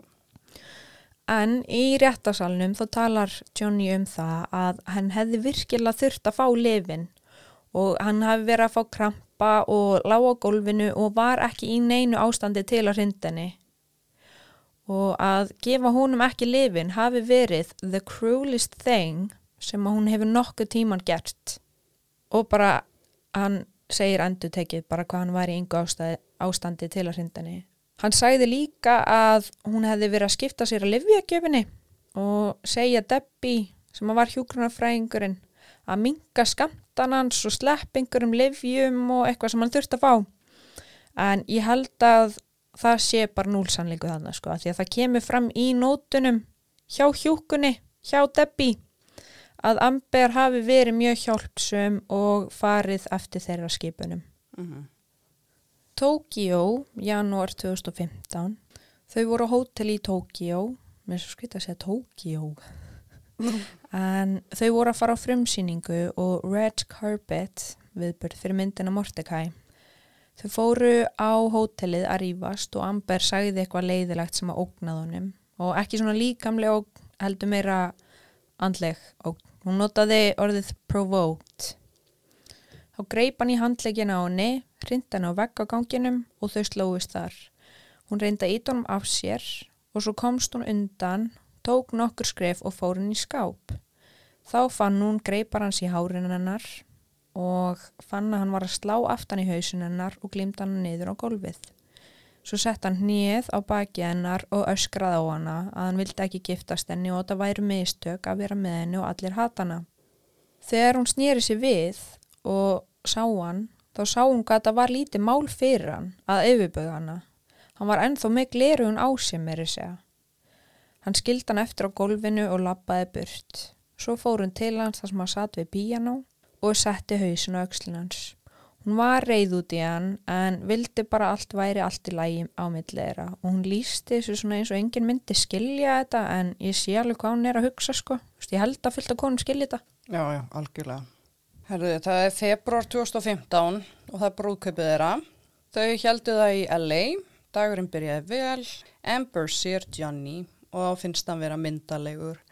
En í réttasalnum þá talar Johnny um það að hann hefði virkilega þurft að fá lifin og hann hafi verið að fá krampa og lág á gólfinu og var ekki í neinu ástandi til að hrindinni. Og að gefa honum ekki lifin hafi verið the cruelest thing sem hún hefur nokkuð tíman gert. Og bara hann segir endur tekið bara hvað hann var í yngu ástandi, ástandi til að hrinda henni. Hann sagði líka að hún hefði verið að skipta sér að livjagjöfinni og segja Debbie sem var hjúgrunarfræðingurinn að minga skamtan hans og slepp einhverjum livjum og eitthvað sem hann þurfti að fá. En ég held að það sé bara núlsannleiku þannig sko því að það kemur fram í nótunum hjá hjúkunni, hjá Debbie að Amber hafi verið mjög hjálpsum og farið eftir þeirra skipunum. Mm -hmm. Tókíó, janúar 2015, þau voru á hótel í Tókíó, mér er svo skritt að segja Tókíó, [LAUGHS] en þau voru að fara á frumsýningu og Red Carpet viðbörð fyrir myndina Mordecai. Þau fóru á hótelið að rýfast og Amber sagði eitthvað leiðilegt sem að ógnað honum. Og ekki svona líkamlega og heldur meira andleg og Hún notaði orðið provoked. Þá greip hann í handlegin á henni, hrind hann á vegg á ganginum og þau slóist þar. Hún reynda ít honum af sér og svo komst hún undan, tók nokkur skref og fór hann í skáp. Þá fann hún greipar hans í hárin hennar og fann að hann var að slá aftan í hausin hennar og glimt hann niður á gólfið. Svo sett hann hnið á baki hennar og öskraði á hana að hann vildi ekki giftast henni og það væri mistök að vera með henni og allir hatana. Þegar hún snýri sér við og sá hann, þá sá hún hvað það var lítið mál fyrir hann að yfirböða hana. Hann var ennþá með glerugun á sig meiri segja. Hann skild hann eftir á gólfinu og lappaði burt. Svo fór hún til hans þar sem hann satt við píjanó og setti hausin á aukslin Hún var reyð út í hann en vildi bara allt væri allt í lægi á milliðra og hún lísti þessu svona eins og enginn myndi skilja þetta en ég sé alveg hvað hún er að hugsa sko. Ég held að fylgta konum skilja þetta. Já, já, algjörlega. Herðu, það er februar 2015 og það er brúðkaupið þeirra. Þau heldu það í LA, dagurinn byrjaði vel, Amber sér Johnny og finnst hann vera myndalegur.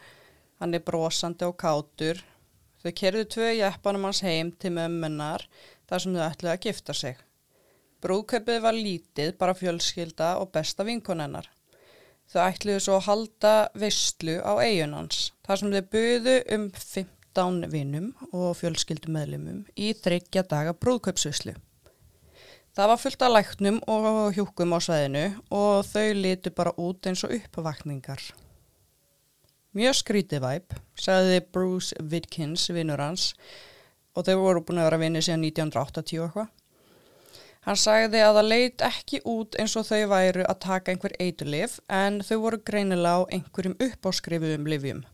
Hann er brosandi og kátur. Þau kerðu tvö jæppanum hans heim til mömmunar þar sem þau ætluði að gifta sig. Brúköpið var lítið, bara fjölskylda og besta vinkonennar. Þau ætluði svo að halda visslu á eigunans, þar sem þau buðu um 15 vinnum og fjölskyldumedlumum í þryggja daga brúköpsvisslu. Það var fullt af læknum og hjúkum á sveðinu og þau litu bara út eins og uppvakningar. Mjög skrítið væp, sagði Bruce Witkins, vinnur hans, og þau voru búin að vera vinni síðan 1980 eitthvað. Hann sagði að það leit ekki út eins og þau væru að taka einhver eiturlif en þau voru greinilega á einhverjum uppáskrifuðum livjum.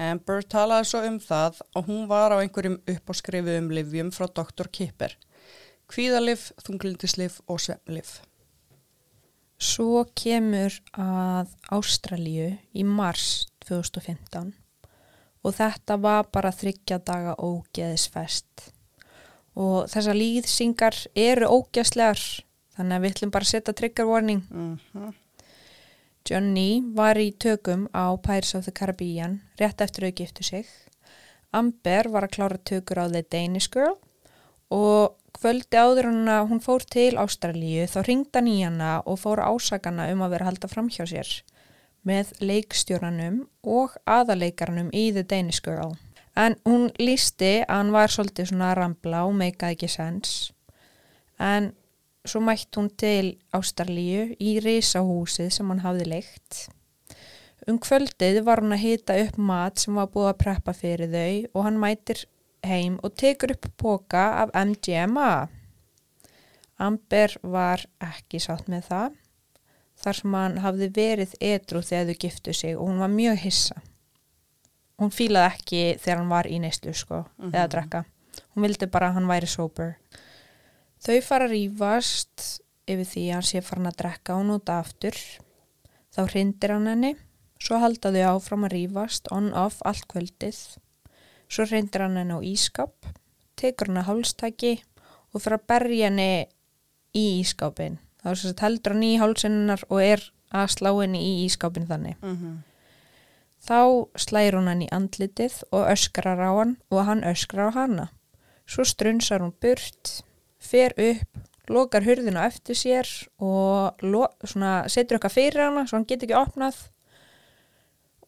Amber talaði svo um það að hún var á einhverjum uppáskrifuðum livjum frá Dr. Kipper. Kvíðalif, þunglindislif og svemlif. Svo kemur að Ástralju í mars 2015 og þetta var bara þryggja daga ógeðisfest og þessar líðsingar eru ógeðslegar þannig að við ætlum bara að setja trigger warning Mm -hmm. Johnny var í tökum á Pirates of the Caribbean rétt eftir að giftu sig Amber var að klára tökur á The Danish Girl og kvöldi áður hann að hún fór til Ástralíu þá ringda nýjana og fór ásakana um að vera halda fram hjá sér með leikstjóranum og aðaleikaranum í The Danish Girl. En hún lísti að hann var svolítið svona rambla og meikaði ekki sens. En svo mætt hún til Ástralíu í risahúsið sem hann hafði leikt. Um kvöldið var hún að hita upp mat sem var búið að preppa fyrir þau og hann mætir heim og tekur upp boka af MGMA. Amber var ekki sátt með það þar sem hann hafði verið edru þegar þau giftu sig og hún var mjög hissa. Hún fílaði ekki þegar hann var í neyslu sko, mm -hmm. eða að drekka. Hún vildi bara að hann væri sober. Þau fara að rýfast yfir því að hann sé farin að drekka og nota aftur. Þá hrindir hann henni, svo halda þau áfram að rýfast on-off allt kvöldið. Svo hrindir hann henni á ískap, tekur hann að hálstæki og fyrir að berja henni í ískapin þá er heldur hann í hálsinnar og er að slá henni í ískápin þannig Mm -hmm. þá slæir hún hann í andlitið og öskrar á hann og hann öskrar á hanna svo strunsar hún burt fer upp, lokar hurðina eftir sér og svona, setur eitthvað fyrir hana svo hann getur ekki opnað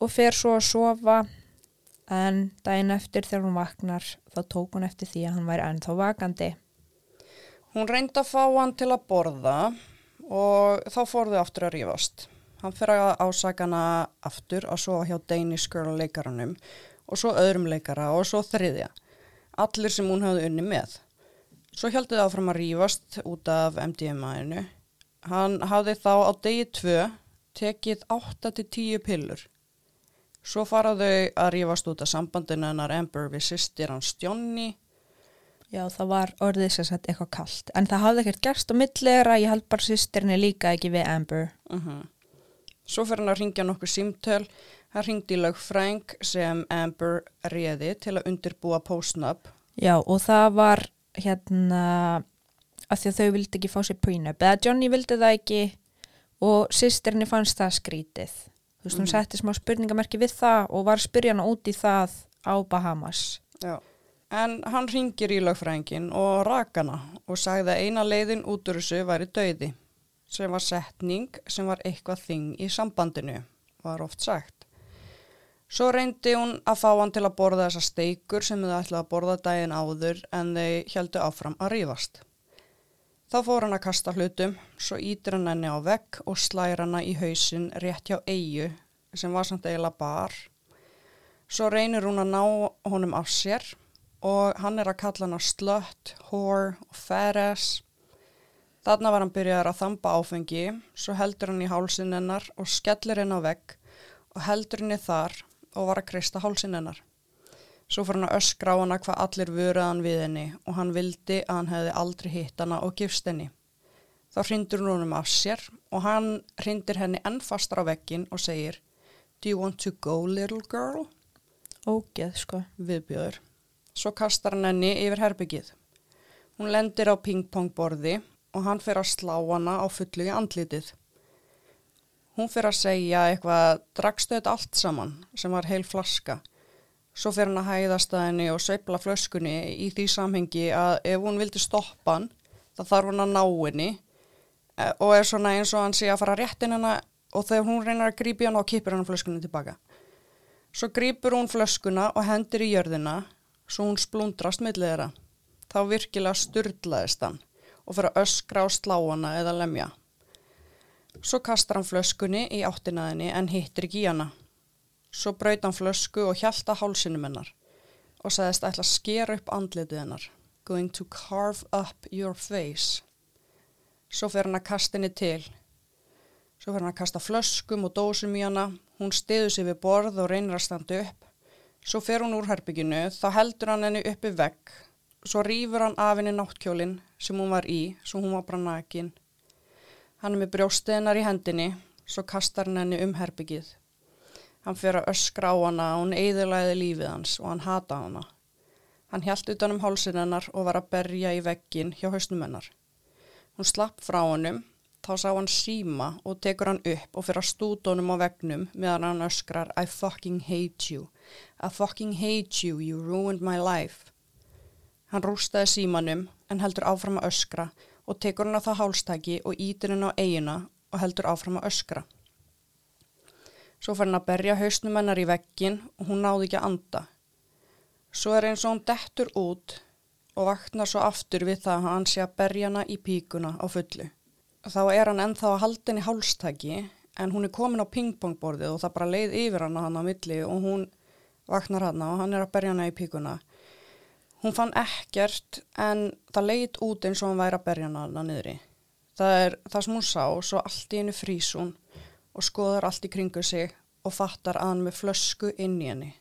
og fer svo að sofa en daginn eftir þegar hún vaknar þá tók hún eftir því að hann væri ennþá vakandi Hún reyndi að fá hann til að borða og þá fór þau aftur að rífast. Hann fyrir að ásaka hana aftur að svo hjá Danish Girl leikaranum og svo öðrum leikara og svo þriðja. Allir sem hún hafði unni með. Svo heldur þau áfram að rífast út af MDMA-inu. Hann hafði þá á degi tvö tekið 8-10 pillur. Svo faraðu að rífast út af sambandinu hennar Amber við sýstir hans Johnny. Já, það var orðið sem sagt eitthvað kallt. En það hafði ekkert gerst á millegra, ég held bara sýstirni líka ekki við Amber. Uh Svo fyrir hann að ringja nokkuð símtöl. Hann ringdi í lögfræng sem Amber réði til að undirbúa postnup. Já, og það var hérna að því að þau vildi ekki fá sér prenup. Eða Johnny vildi það ekki og sýstirni fannst það skrítið. Þú veist, hún Mhm. setti smá spurningamerki við það og var að spyrja hana út í það á Bahamas. Já. En hann ringir í lögfrængin og rakana og sagði að eina leiðin út úr þessu væri döiði sem var setning sem var eitthvað þing í sambandinu, var oft sagt. Svo reyndi hún að fá hann til að borða þessa steikur sem þau ætlaði að borða daginn áður en þau heldu áfram að rífast. Þá fór hann að kasta hlutum, svo ítir hann henni á vegg og slæra hana í hausin rétt hjá eigu sem var samt eiginlega bar. Svo reynir hún að ná honum af sér og hann er að kalla hana slut, whore og ass. Þarna var hann byrjaðar að þamba áfengi, svo heldur hann í hálsin hennar og skellir henn á vegg og heldur henni þar og var að kreista hálsin hennar. Svo fór hann að öskra á hana hvað allir vöruðan við henni og hann vildi að hann hefði aldrei hitt hana og gifst henni. Þá hrindur hún honum af sér og hann hrindir henni enn fastar á veggin og segir Do you want to go little girl? Ógeð, sko. Viðbjöður. Svo kastar hann henni yfir herbyggið. Hún lendir á pingpongborði og hann fer að slá hana á fullu í andlitið. Hún fer að segja eitthvað, þetta allt saman, sem var heil flaska. Svo fer hann að hæðast að henni og sveifla flöskunni í því samhengi að ef hún vildi stoppa hann, þá þarf hann að ná henni eh, og er svona eins og hann sé að fara réttin hennar og þegar hún reynar að grípi hann og kipir hann flöskunni tilbaka. Svo grýpur hún flöskuna og hendir í jörðina svo hún splundrast millið þeirra. Þá virkilega sturdlaðist hann og fyrir að öskra á sláana eða lemja. Svo kastar hann flöskunni í áttinaðinni en hittir ekki í hana. Svo braut hann flösku og hjælta hálsinum hennar og sagðist ætla að skera upp andlitið hennar. Going to carve up your face. Svo fyrir hann að kasta henni til. Svo fyrir hann að kasta flöskum og dósum í hana. Hún stiður sig við borð og reynir að standa upp. Svo fer hún úr herbygginu, þá heldur hann henni uppi vegg. Svo rýfur hann af henni náttkjólinn sem hún var í, svo hún var bara nakin. Hann er með brjóstið hennar í hendinni, svo kastar hann henni um herbyggið. Hann fer að öskra á hana og hún eðilæði lífið hans og hann hata hana. Hann hjælt utan um hálsin hennar og var að berja í veggin hjá hausnum hennar. Hún slapp frá honum, þá sá hann síma og tekur hann upp og fyrir að stúta honum á veggnum meðan hann öskrar I fucking hate you. I fucking hate you, you ruined my life. Hann rústaði símanum en heldur áfram að öskra og tekur hann á það hálstæki og ítir hann á eigina og heldur áfram að öskra. Svo fær hann að berja hausnum hennar í veggin og hún náði ekki að anda. Svo er eins og hún dettur út og vaknar svo aftur við það að hann sé að berja hana í píkuna á fullu. Þá er hann ennþá að halda henni hálstæki en hún er komin á pingpongborðið og það bara leið yfir hana hann á milli og hún vaknar hana og hann er að berja hana í píkuna. Hún fann ekkert en það leiðt út eins og hann væri að berja hana niðri. Það er það sem hún sá, svo allt í henni frís hún og skoðar allt í kringu sig og fattar að hann með flösku inn í henni.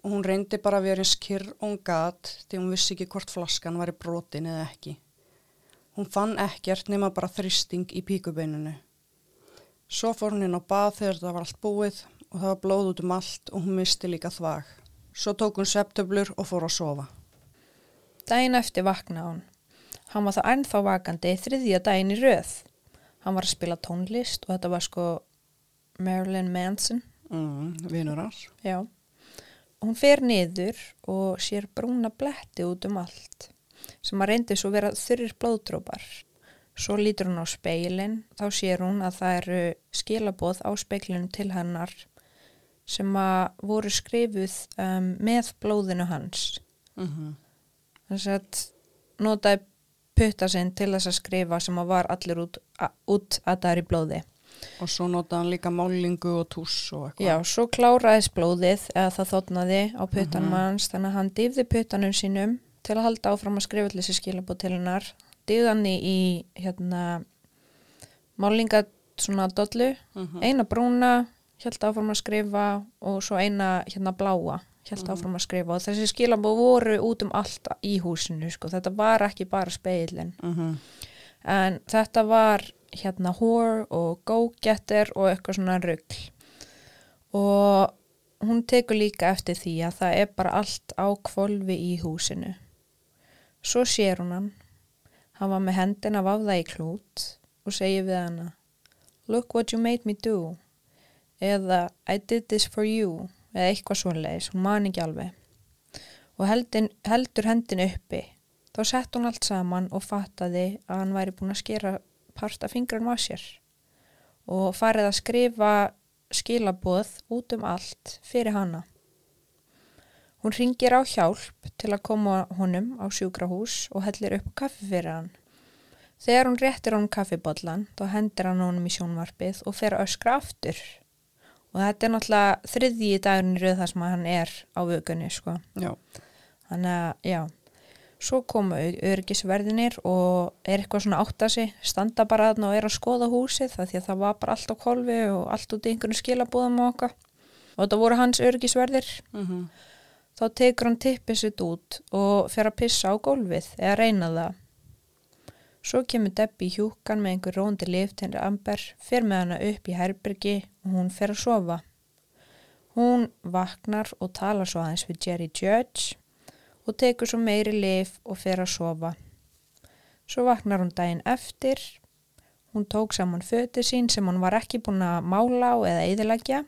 Og hún reyndi bara að vera eins kyrr og hún gat því hún vissi ekki hvort flaskan var í brotin eða ekki. Hún fann ekkert nema bara þristing í píkubeininu. Svo fór hún inn á bað þegar það var allt búið og það var blóð út um allt og hún misti líka þvag. Svo tók hún septöflur og fór að sofa. Dæin eftir vakna hún. Hann var þá ennþá vakandi þriðja dæin í röð. Hann var að spila tónlist og þetta var sko Marilyn Manson. Mm, vinur hans. Já. Hún fer niður og sér brúna bletti út um allt sem að reyndi svo vera þurrir blóðdrópar. Svo lítur hún á speilin, þá sér hún að það eru skilaboð á speiklinu til hennar sem að voru skrifuð um, með blóðinu hans. Mm -hmm. Þess að notaði putta sinn til þess að skrifa sem að var allir út, út að það er í blóði. Og svo notaði hann líka málingu og túss og eitthvað. Já, svo kláraðist blóðið eða það þóttnaði á puttanum hans þannig að hann dýfði puttanum sínum til að halda áfram að skrifa allir sér skilabóð til hennar. Dýfði hann í, hérna, málinga svona dollu, Mhm. eina brúna, held áfram að skrifa og svo eina hérna bláa, held áfram að skrifa og þessi skilabóð voru út um allt í húsinu, sko. Þetta var ekki bara speilin. Mhm. En þetta var hérna whore og go-getter og eitthvað svona rugl. Og hún tekur líka eftir því að það er bara allt á kvolfi í húsinu. Svo sér hún hann. Hann var með hendina vafða í klút og segir við hana Look what you made me do. Eða I did this for you. Eða eitthvað svoleiðis. Hún man ekki alveg. Og heldin, heldur hendin uppi. Þá sett hún allt saman og fattaði að hann væri búin að skera part af fingranum á sér og farið að skrifa skilaboð út um allt fyrir hana. Hún ringir á hjálp til að koma honum á sjúkrahús og hellir upp kaffi fyrir hann. Þegar hún réttir honum kaffibollan þá hendir hann honum í sjónvarpið og fer að öskra aftur. Og þetta er náttúrulega þriðji dagurinn í rauð þar sem hann er á vögunni, sko. Þannig að, já, svo koma örgisverðinir og er eitthvað svona átt að sig, standa bara þarna og er að skoða húsið það því að það var bara allt á kolfi og allt út í einhvern skilabúðum og okkar. Og þetta voru hans örgisverðir. Mhm. Þá tekur hann tippið sitt út og fer að pissa á gólfið eða reyna það. Svo kemur Debbie í hjúkan með einhver róndi lif til Amber, fer með hana upp í herbergi og hún fer að sofa. Hún vaknar og talar svo aðeins við Jerry Judge og tekur svo meiri lif og fer að sofa. Svo vaknar hún daginn eftir. Hún tók saman fötið sín sem hún var ekki búin að mála á eða eðilegja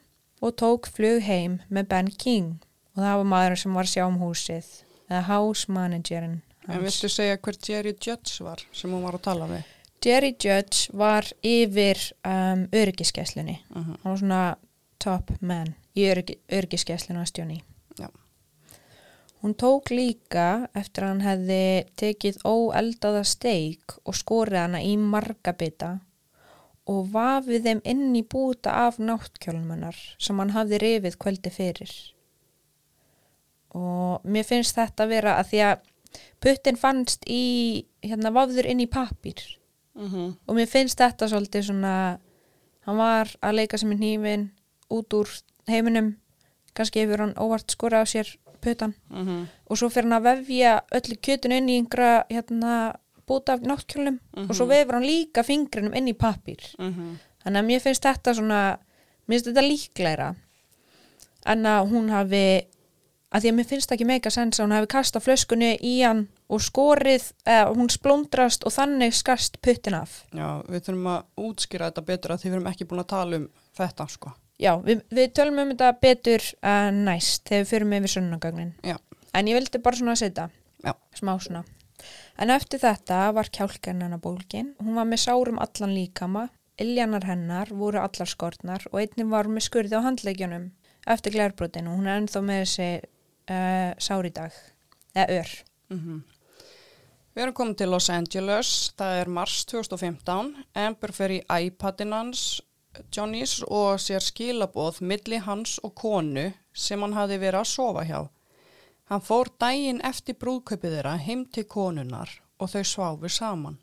og tók flug heim með Ben King og það var maður sem var sjá um húsið eða house managerin En viltu segja hver Jerry Judge var sem hún var að tala við? Jerry Judge var yfir um, öryggiskesslunni Mhm. hann var svona top man í öryggi, öryggiskesslunni að stjóni Já. hún tók líka eftir að hann hefði tekið óeldaða steik og skorið hana í marga bita og vafið þeim inn í búta af náttkjólmunar sem hann hafði rifið kvöldi fyrir og mér finnst þetta vera að því að puttin fannst í hérna vafður inn í pappír Mhm. og mér finnst þetta svolítið svona hann var að leika sem er nýfin út úr heiminum kannski hefur hann óvart skorað á sér puttan Mhm. og svo fyrir hann að vefja öllu kjötun inn í einhverja hérna, búta af náttkjólum og svo vefur hann líka fingrinum inn í pappír Mhm. þannig að mér finnst þetta svona mér finnst þetta líklegra en að hún hafi að því að mér finnst ekki meika sens að hún hafi kastað flöskunni í hann og skorið, eða hún splundrast og þannig skast puttin af Já, við þurfum að útskýra þetta betur að því við erum ekki búin að tala um þetta, sko. Já, við, við tölum um þetta betur uh, næst þegar við fyrum yfir sönnagögnin. Já. En ég vildi bara svona setja, Já. smá svona. En eftir þetta var kjálkan hennar bólgin. Hún var með sárum allan líkama, iljanar hennar voru allar skortnar og einnig var með skurði á handleikjunum eftir glærbrotinu. Hún er ennþá með þessi uh, sár í dag, eða ör. Mhm. Við erum komið til Los Angeles, það er mars 2015, Amber fer í iPadin hans, Johnnys, og sér skilaboð milli hans og konu sem hann hafi verið að sofa hjá. Hann fór daginn eftir brúðkaupið þeirra heim til konunar og þau sváfu saman.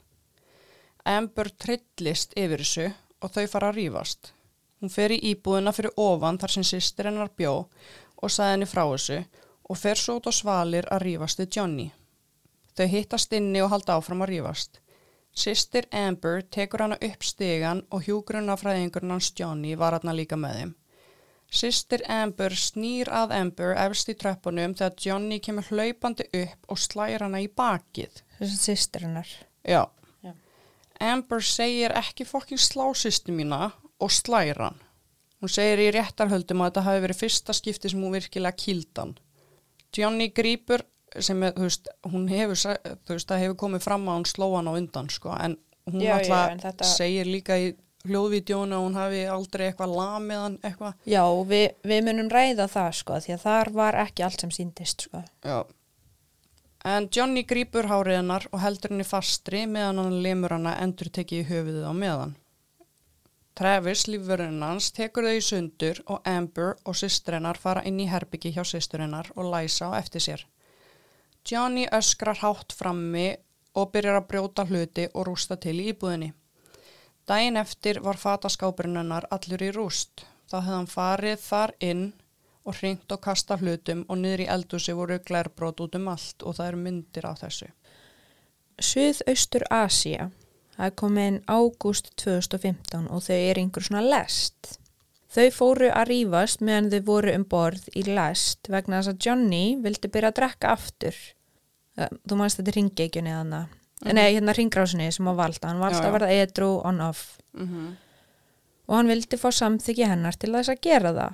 Amber trillist yfir þessu og þau fara að rífast. Hún fer í íbúðina fyrir ofan þar sem sýstir hennar bjó og sagði henni frá þessu og fer svo út á svalir að rífast við Johnny. Þau hittast inni og halda áfram að rífast. Sistir Amber tekur hana upp stegan og hjúgrunafræðingurinn hans Johnny var hana líka með þeim. Sistir Amber snýr að Amber efst í treppunum þegar Johnny kemur hlaupandi upp og slæra hana í bakið. Þessi sýstir hennar. Já. Já. Amber segir ekki fokkin slá sýstu mína og slæra hann. Hún segir í réttarhöldum að þetta hafi verið fyrsta skipti sem hún virkilega kýldan. Johnny grípur sem er, þú veist, hún hefur, þú veist, það hefur komið fram að hún sló hann á undan, sko, en hún Já, já, alltaf en þetta- segir líka í hljóðvídjónu að hún hafi aldrei eitthvað lamið hann, eitthvað. Já, við, við munum ræða það sko, því að þar var ekki allt sem síndist sko. Já. En Johnny grýpur hárið hennar og heldur henni fastri meðan hann lemur hana endur tekið í höfuðið á meðan. Travis, lífverðurinn hans, tekur þau í sundur og Amber og systrennar fara inn í herbyggi hjá systurinnar og læsa á eftir sér. Johnny öskrar hátt frammi og byrjar að brjóta hluti og rústa til í íbúðinni. Dæin eftir var fataskápurinn hennar allur í rúst. Þá hefði hann farið þar inn og hringt og kasta hlutum og niður í eldúsi voru glærbrót út um allt og það eru myndir á þessu. Suðaustur Asia. Það er komin ágúst 2015 og þau er einhver svona lest. Þau fóru að rýfast meðan þau voru um borð í lest vegna þess að Johnny vildi byrja að drekka aftur. Þú mannst þetta ringeikjunni þannig. Mm. Nei, hérna ringrásinni sem á valda. Hann valda Já, já. að verða edru on-off. Mm -hmm. og hann vildi fá samþykki hennar til þess að gera það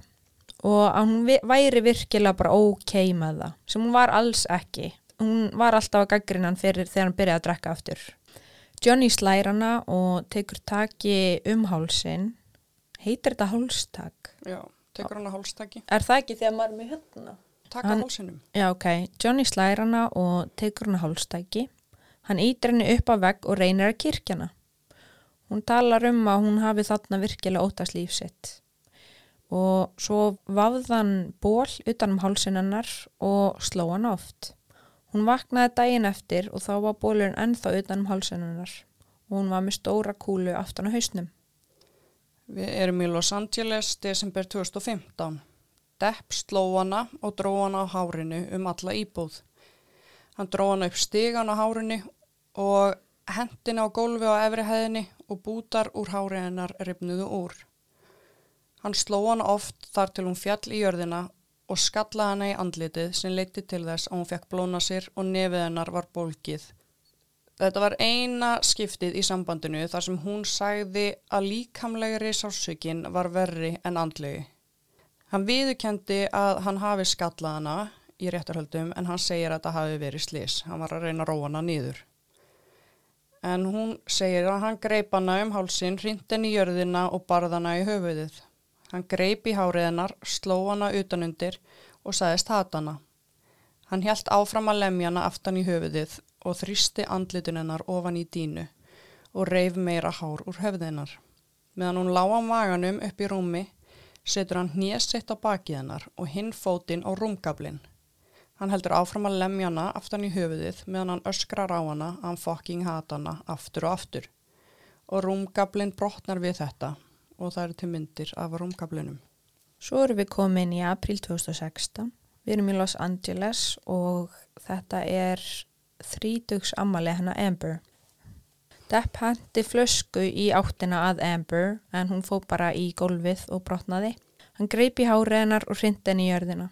og að vi- væri virkilega bara ok með það sem hún var alls ekki hún var alltaf að gaggrinnan fyrir þegar hann byrjaði að drekka aftur Johnny slær hana og tekur taki um hálsin heitir þetta hálstak? Já, tekur hann að hálstaki. Er það ekki þegar maður er með hérna? Taka Hann- hálsinum. Já, ok. Johnny slær hana og tekur hana hálstæki. Hann ítir henni upp á vegg og reynir að kirkjana. Hún talar um að hún hafi þarna virkilega óttast líf sitt. Og svo vafðan ból utan um hálsin hennar og sló hann oft. Hún vaknaði daginn eftir og þá var bólurinn ennþá utan um hálsin hennar. Og hún var með stóra kúlu aftan á hausnum. Við erum í Los Angeles, desember 2015. Depp sló hana og dró hana á hárinu um alla íbúð. Hann dró hana upp stigan á hárinu og hendina á gólfi á efri hæðinni og bútar úr hári hennar ripnuðu úr. Hann sló hana oft þar til hún fjall í jörðina og skallaði hana í andlitið sem leiti til þess að hún fekk blóna sér og nefið hennar var bólkið. Þetta var eina skiptið í sambandinu þar sem hún sagði að líkamlegri sásökin var verri en andlegi. Hann viðurkendi að hann hafi skallað hana í réttarhöldum en hann segir að það hafi verið slis. Hann var að reyna að róa hana nýður. En hún segir að hann greip hana um hálsin, hrind henni í jörðina og barð hana í höfuðið. Hann greip í hárið hennar, sló hana utanundir og sagðist hata hana. Hann hjælt áfram að lemja hana aftan í höfuðið og þrýsti andlitun hennar ofan í dínu og reif meira hár úr höfðinnar. Meðan hún lág á maganum upp í rúmi, setur hann hnésett á bakið hennar og hinn fótinn á rúmgablinn. Hann heldur áfram að lemja hana aftan í höfuðið meðan hann öskrar á hana að hann fucking hata hana aftur og aftur. Og rúmgablinn brotnar við þetta og það eru til myndir af rúmgablinum. Svo erum við komin í april 2016. Við erum í Los Angeles og þetta er þrítugs ammali hennar Amber. Depp hendi flösku í áttina að Amber en hún fó bara í gólfið og brotnaði. Hann greip í hárið hennar og hrindi henni í jörðina.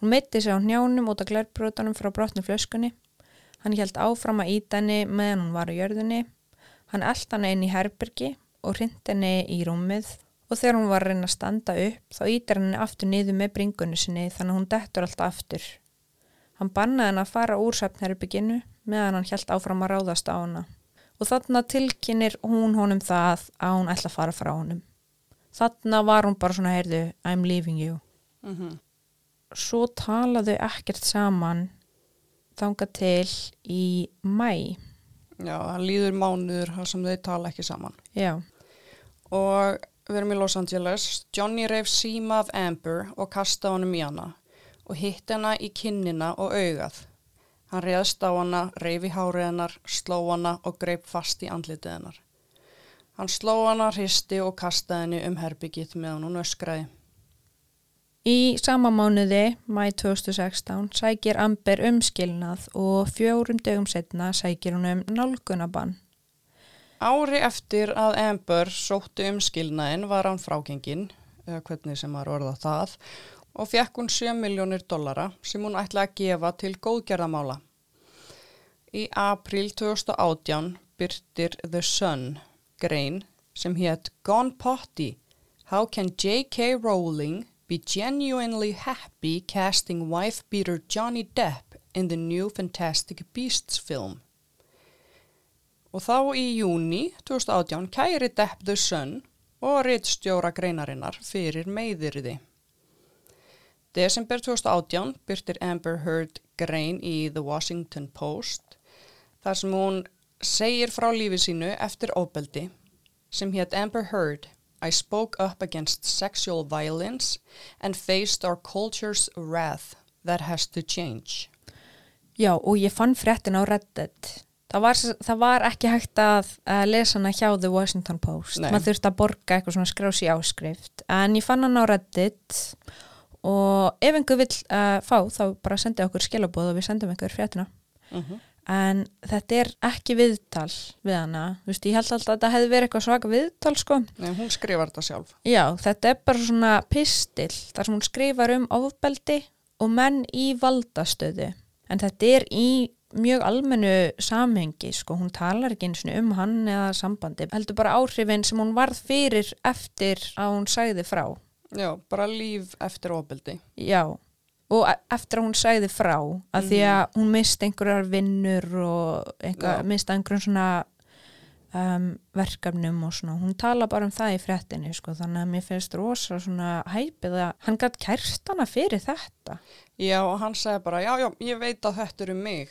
Hún mitti sig á njánum út af glærbrotunum frá brotnu flöskunni. Hann hjælt áfram að íta henni meðan hún var á jörðinni. Hann eld hann inn í herbergi og hrindi henni í rúmið og þegar hún var að reyna að standa upp þá ítir henni aftur niður með bringunni sinni þannig að hún dettur alltaf aftur. Hann bannaði henni að fara úr svefnherbygginu meðan hann hjælt áfram að ráðast á hana og þarna tilkynir hún honum það að hún ætla að fara frá honum. Þarna var hún bara svona heyrðu I'm leaving you. Mm -hmm. Svo talaðu ekkert saman þanga til í mæ. Já, það líður mánuður sem þau tala ekki saman. Já, og við erum í Los Angeles. Johnny reif síma af Amber og kastaði honum í hana og hitt hana í kinnina og augað. Hann reyðst á hana, reif í hárið hennar, sló hana og greip fast í andlitið hennar. Hann sló hana, hristi og kastaði henni um herbyggið meðan hún öskraði. Í sama mánuði, mæ 2016, sækir Amber umskilnað og fjórum dögum setna sækir hún um nálgunabann. Ári eftir að Amber sóttu um skilnaðin var hann frágengin, eða hvernig sem var orða það, og fekk hún 7 miljónir dollara sem hún ætlaði að gefa til góðgerðamála. Í april 2018 byrtir The Sun grein sem hétt Gone Potty, How can J.K. Rowling be genuinely happy casting wife-beater Johnny Depp in the new Fantastic Beasts film? Og þá í júni 2018 kæri Depp the Sun og rittstjóra greinarinnar fyrir meiðirði. Desember 2018 byrtir Amber Heard grein í The Washington Post þar sem hún segir frá lífi sínu eftir óbeldi sem hétt Amber Heard I spoke up against sexual violence and faced our culture's wrath that has to change. Já, og ég fann fréttin á Reddit. Það var, það var ekki hægt að, lesa hana hjá The Washington Post. Maður þurfti að borga eitthvað svona skrási áskrift. En ég fann hana á Reddit og ef einhver vill uh, fá þá bara sendi okkur skilabóð og við sendum einhver fréttina. Mm En þetta er ekki viðtal við hana. Þú veist, ég held alltaf að þetta hefði verið eitthvað svaka viðtal, sko. Nei, hún skrifar þetta sjálf. Já, þetta er bara svona pistil þar sem hún skrifar um ofbeldi og menn í valdastöðu. En þetta er í mjög almennu samhengi, sko. Hún talar ekki eins og um hann eða sambandi. Heldur bara áhrifin sem hún varð fyrir eftir að hún sagði frá. Já, bara líf eftir óbeldi. Já, og e- eftir að hún sagði frá að því að hún misti einhverjar vinnur og misti einhverjum svona um, verkefnum og svona, hún tala bara um það í fréttinni sko, þannig að mér finnst rosa svona hæpið að hann gætt kært hana fyrir þetta Já, og hann segi bara, já, já, ég veit að þetta er um mig.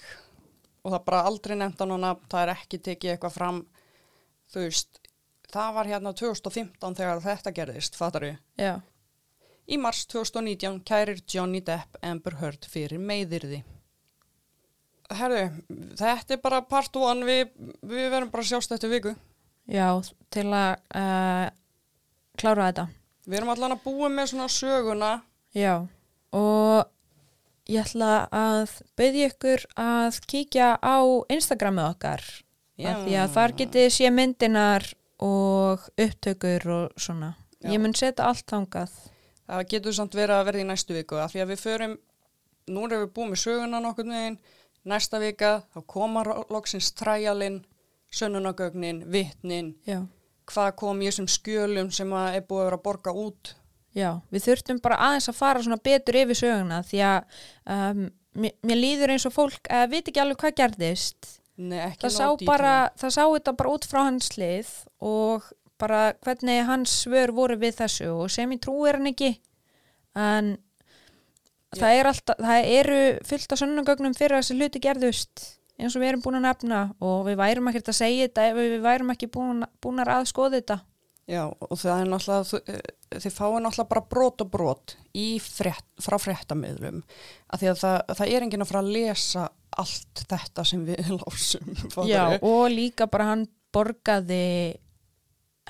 Og það bara aldrei nefnt hann hana, það er ekki tekið eitthvað fram, þú veist, það var hérna 2015 þegar þetta gerðist, fattar við? Já, Í mars 2019 kærir Johnny Depp Amber Heard fyrir meiðirði. Herru, þetta er bara part one, við, við verðum bara sjást eftir viku. já, til að uh, klára þetta Við erum allan að búa með svona söguna. Já, og ég ætla að byggja ykkur að kíkja á Instagramið okkar því að þar getið sé myndinar og upptökur og svona. Já. Ég mun setja allt þangað. Það getur samt verið að verða í næstu viku, af því að við förum, nú erum við búið með söguna nokkur neginn, næsta vika, þá koma loksins træjalinn, sönnunagögnin, vitnin, Já. hvað kom í þessum skjölum sem að er búið að vera að borga út. Já, við þurftum bara aðeins að fara svona betur yfir söguna því að um, mér, mér líður eins og fólk uh, veit ekki alveg hvað gerðist. Nei, ekki Það sá, bara, það sá þetta bara út frá hans lið og bara hvernig hans svör voru við þessu og sem ég trúi hann ekki en það, er alltaf, það eru fullt af sönnugögnum fyrir að þessi hluti gerðust eins og við erum búin að nefna og við værum ekkert að segja þetta ef við værum ekki búin, búin að skoða þetta. Já, og það er náttúrulega, eh, þið fáið náttúrulega bara brot og brot frétt, frá fréttamiðlum, af því að það, það er enginn að fara að lesa allt þetta sem við [LAUGHS] lásum. Já, og líka bara hann borgaði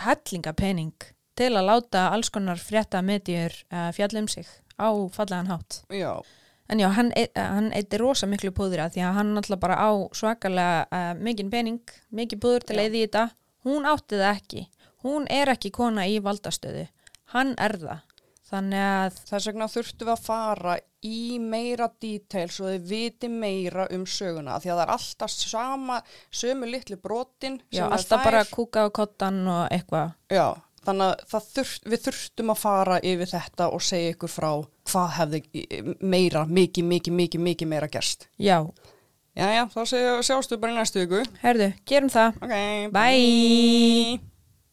hellingapening til að láta alls konar frétta medjur uh, fjalla um sig á fallegan hátt. Já, En já, hann, e- hann eitthvað rosa miklu púður að því að hann náttúrulega bara á svakalega uh, mikinn pening, mikið púður til að eyða í þetta. Hún átti það ekki. Hún er ekki kona í valdastöðu. Hann er það. Þannig að, þess vegna þurftum við að fara í meira detail svo þið viti meira um söguna, því að það er alltaf sama, sömu litlu brotin já, alltaf bara kúka á kottan og eitthvað. Já, þannig að þurft, við þurftum að fara yfir þetta og segja ykkur frá hvað hefði meira, mikið, mikið, mikið, mikið meira gerst. Já, Jæja, þá séu, sjástu bara í næstu viku. herðu, gerum það. Ok, Bye.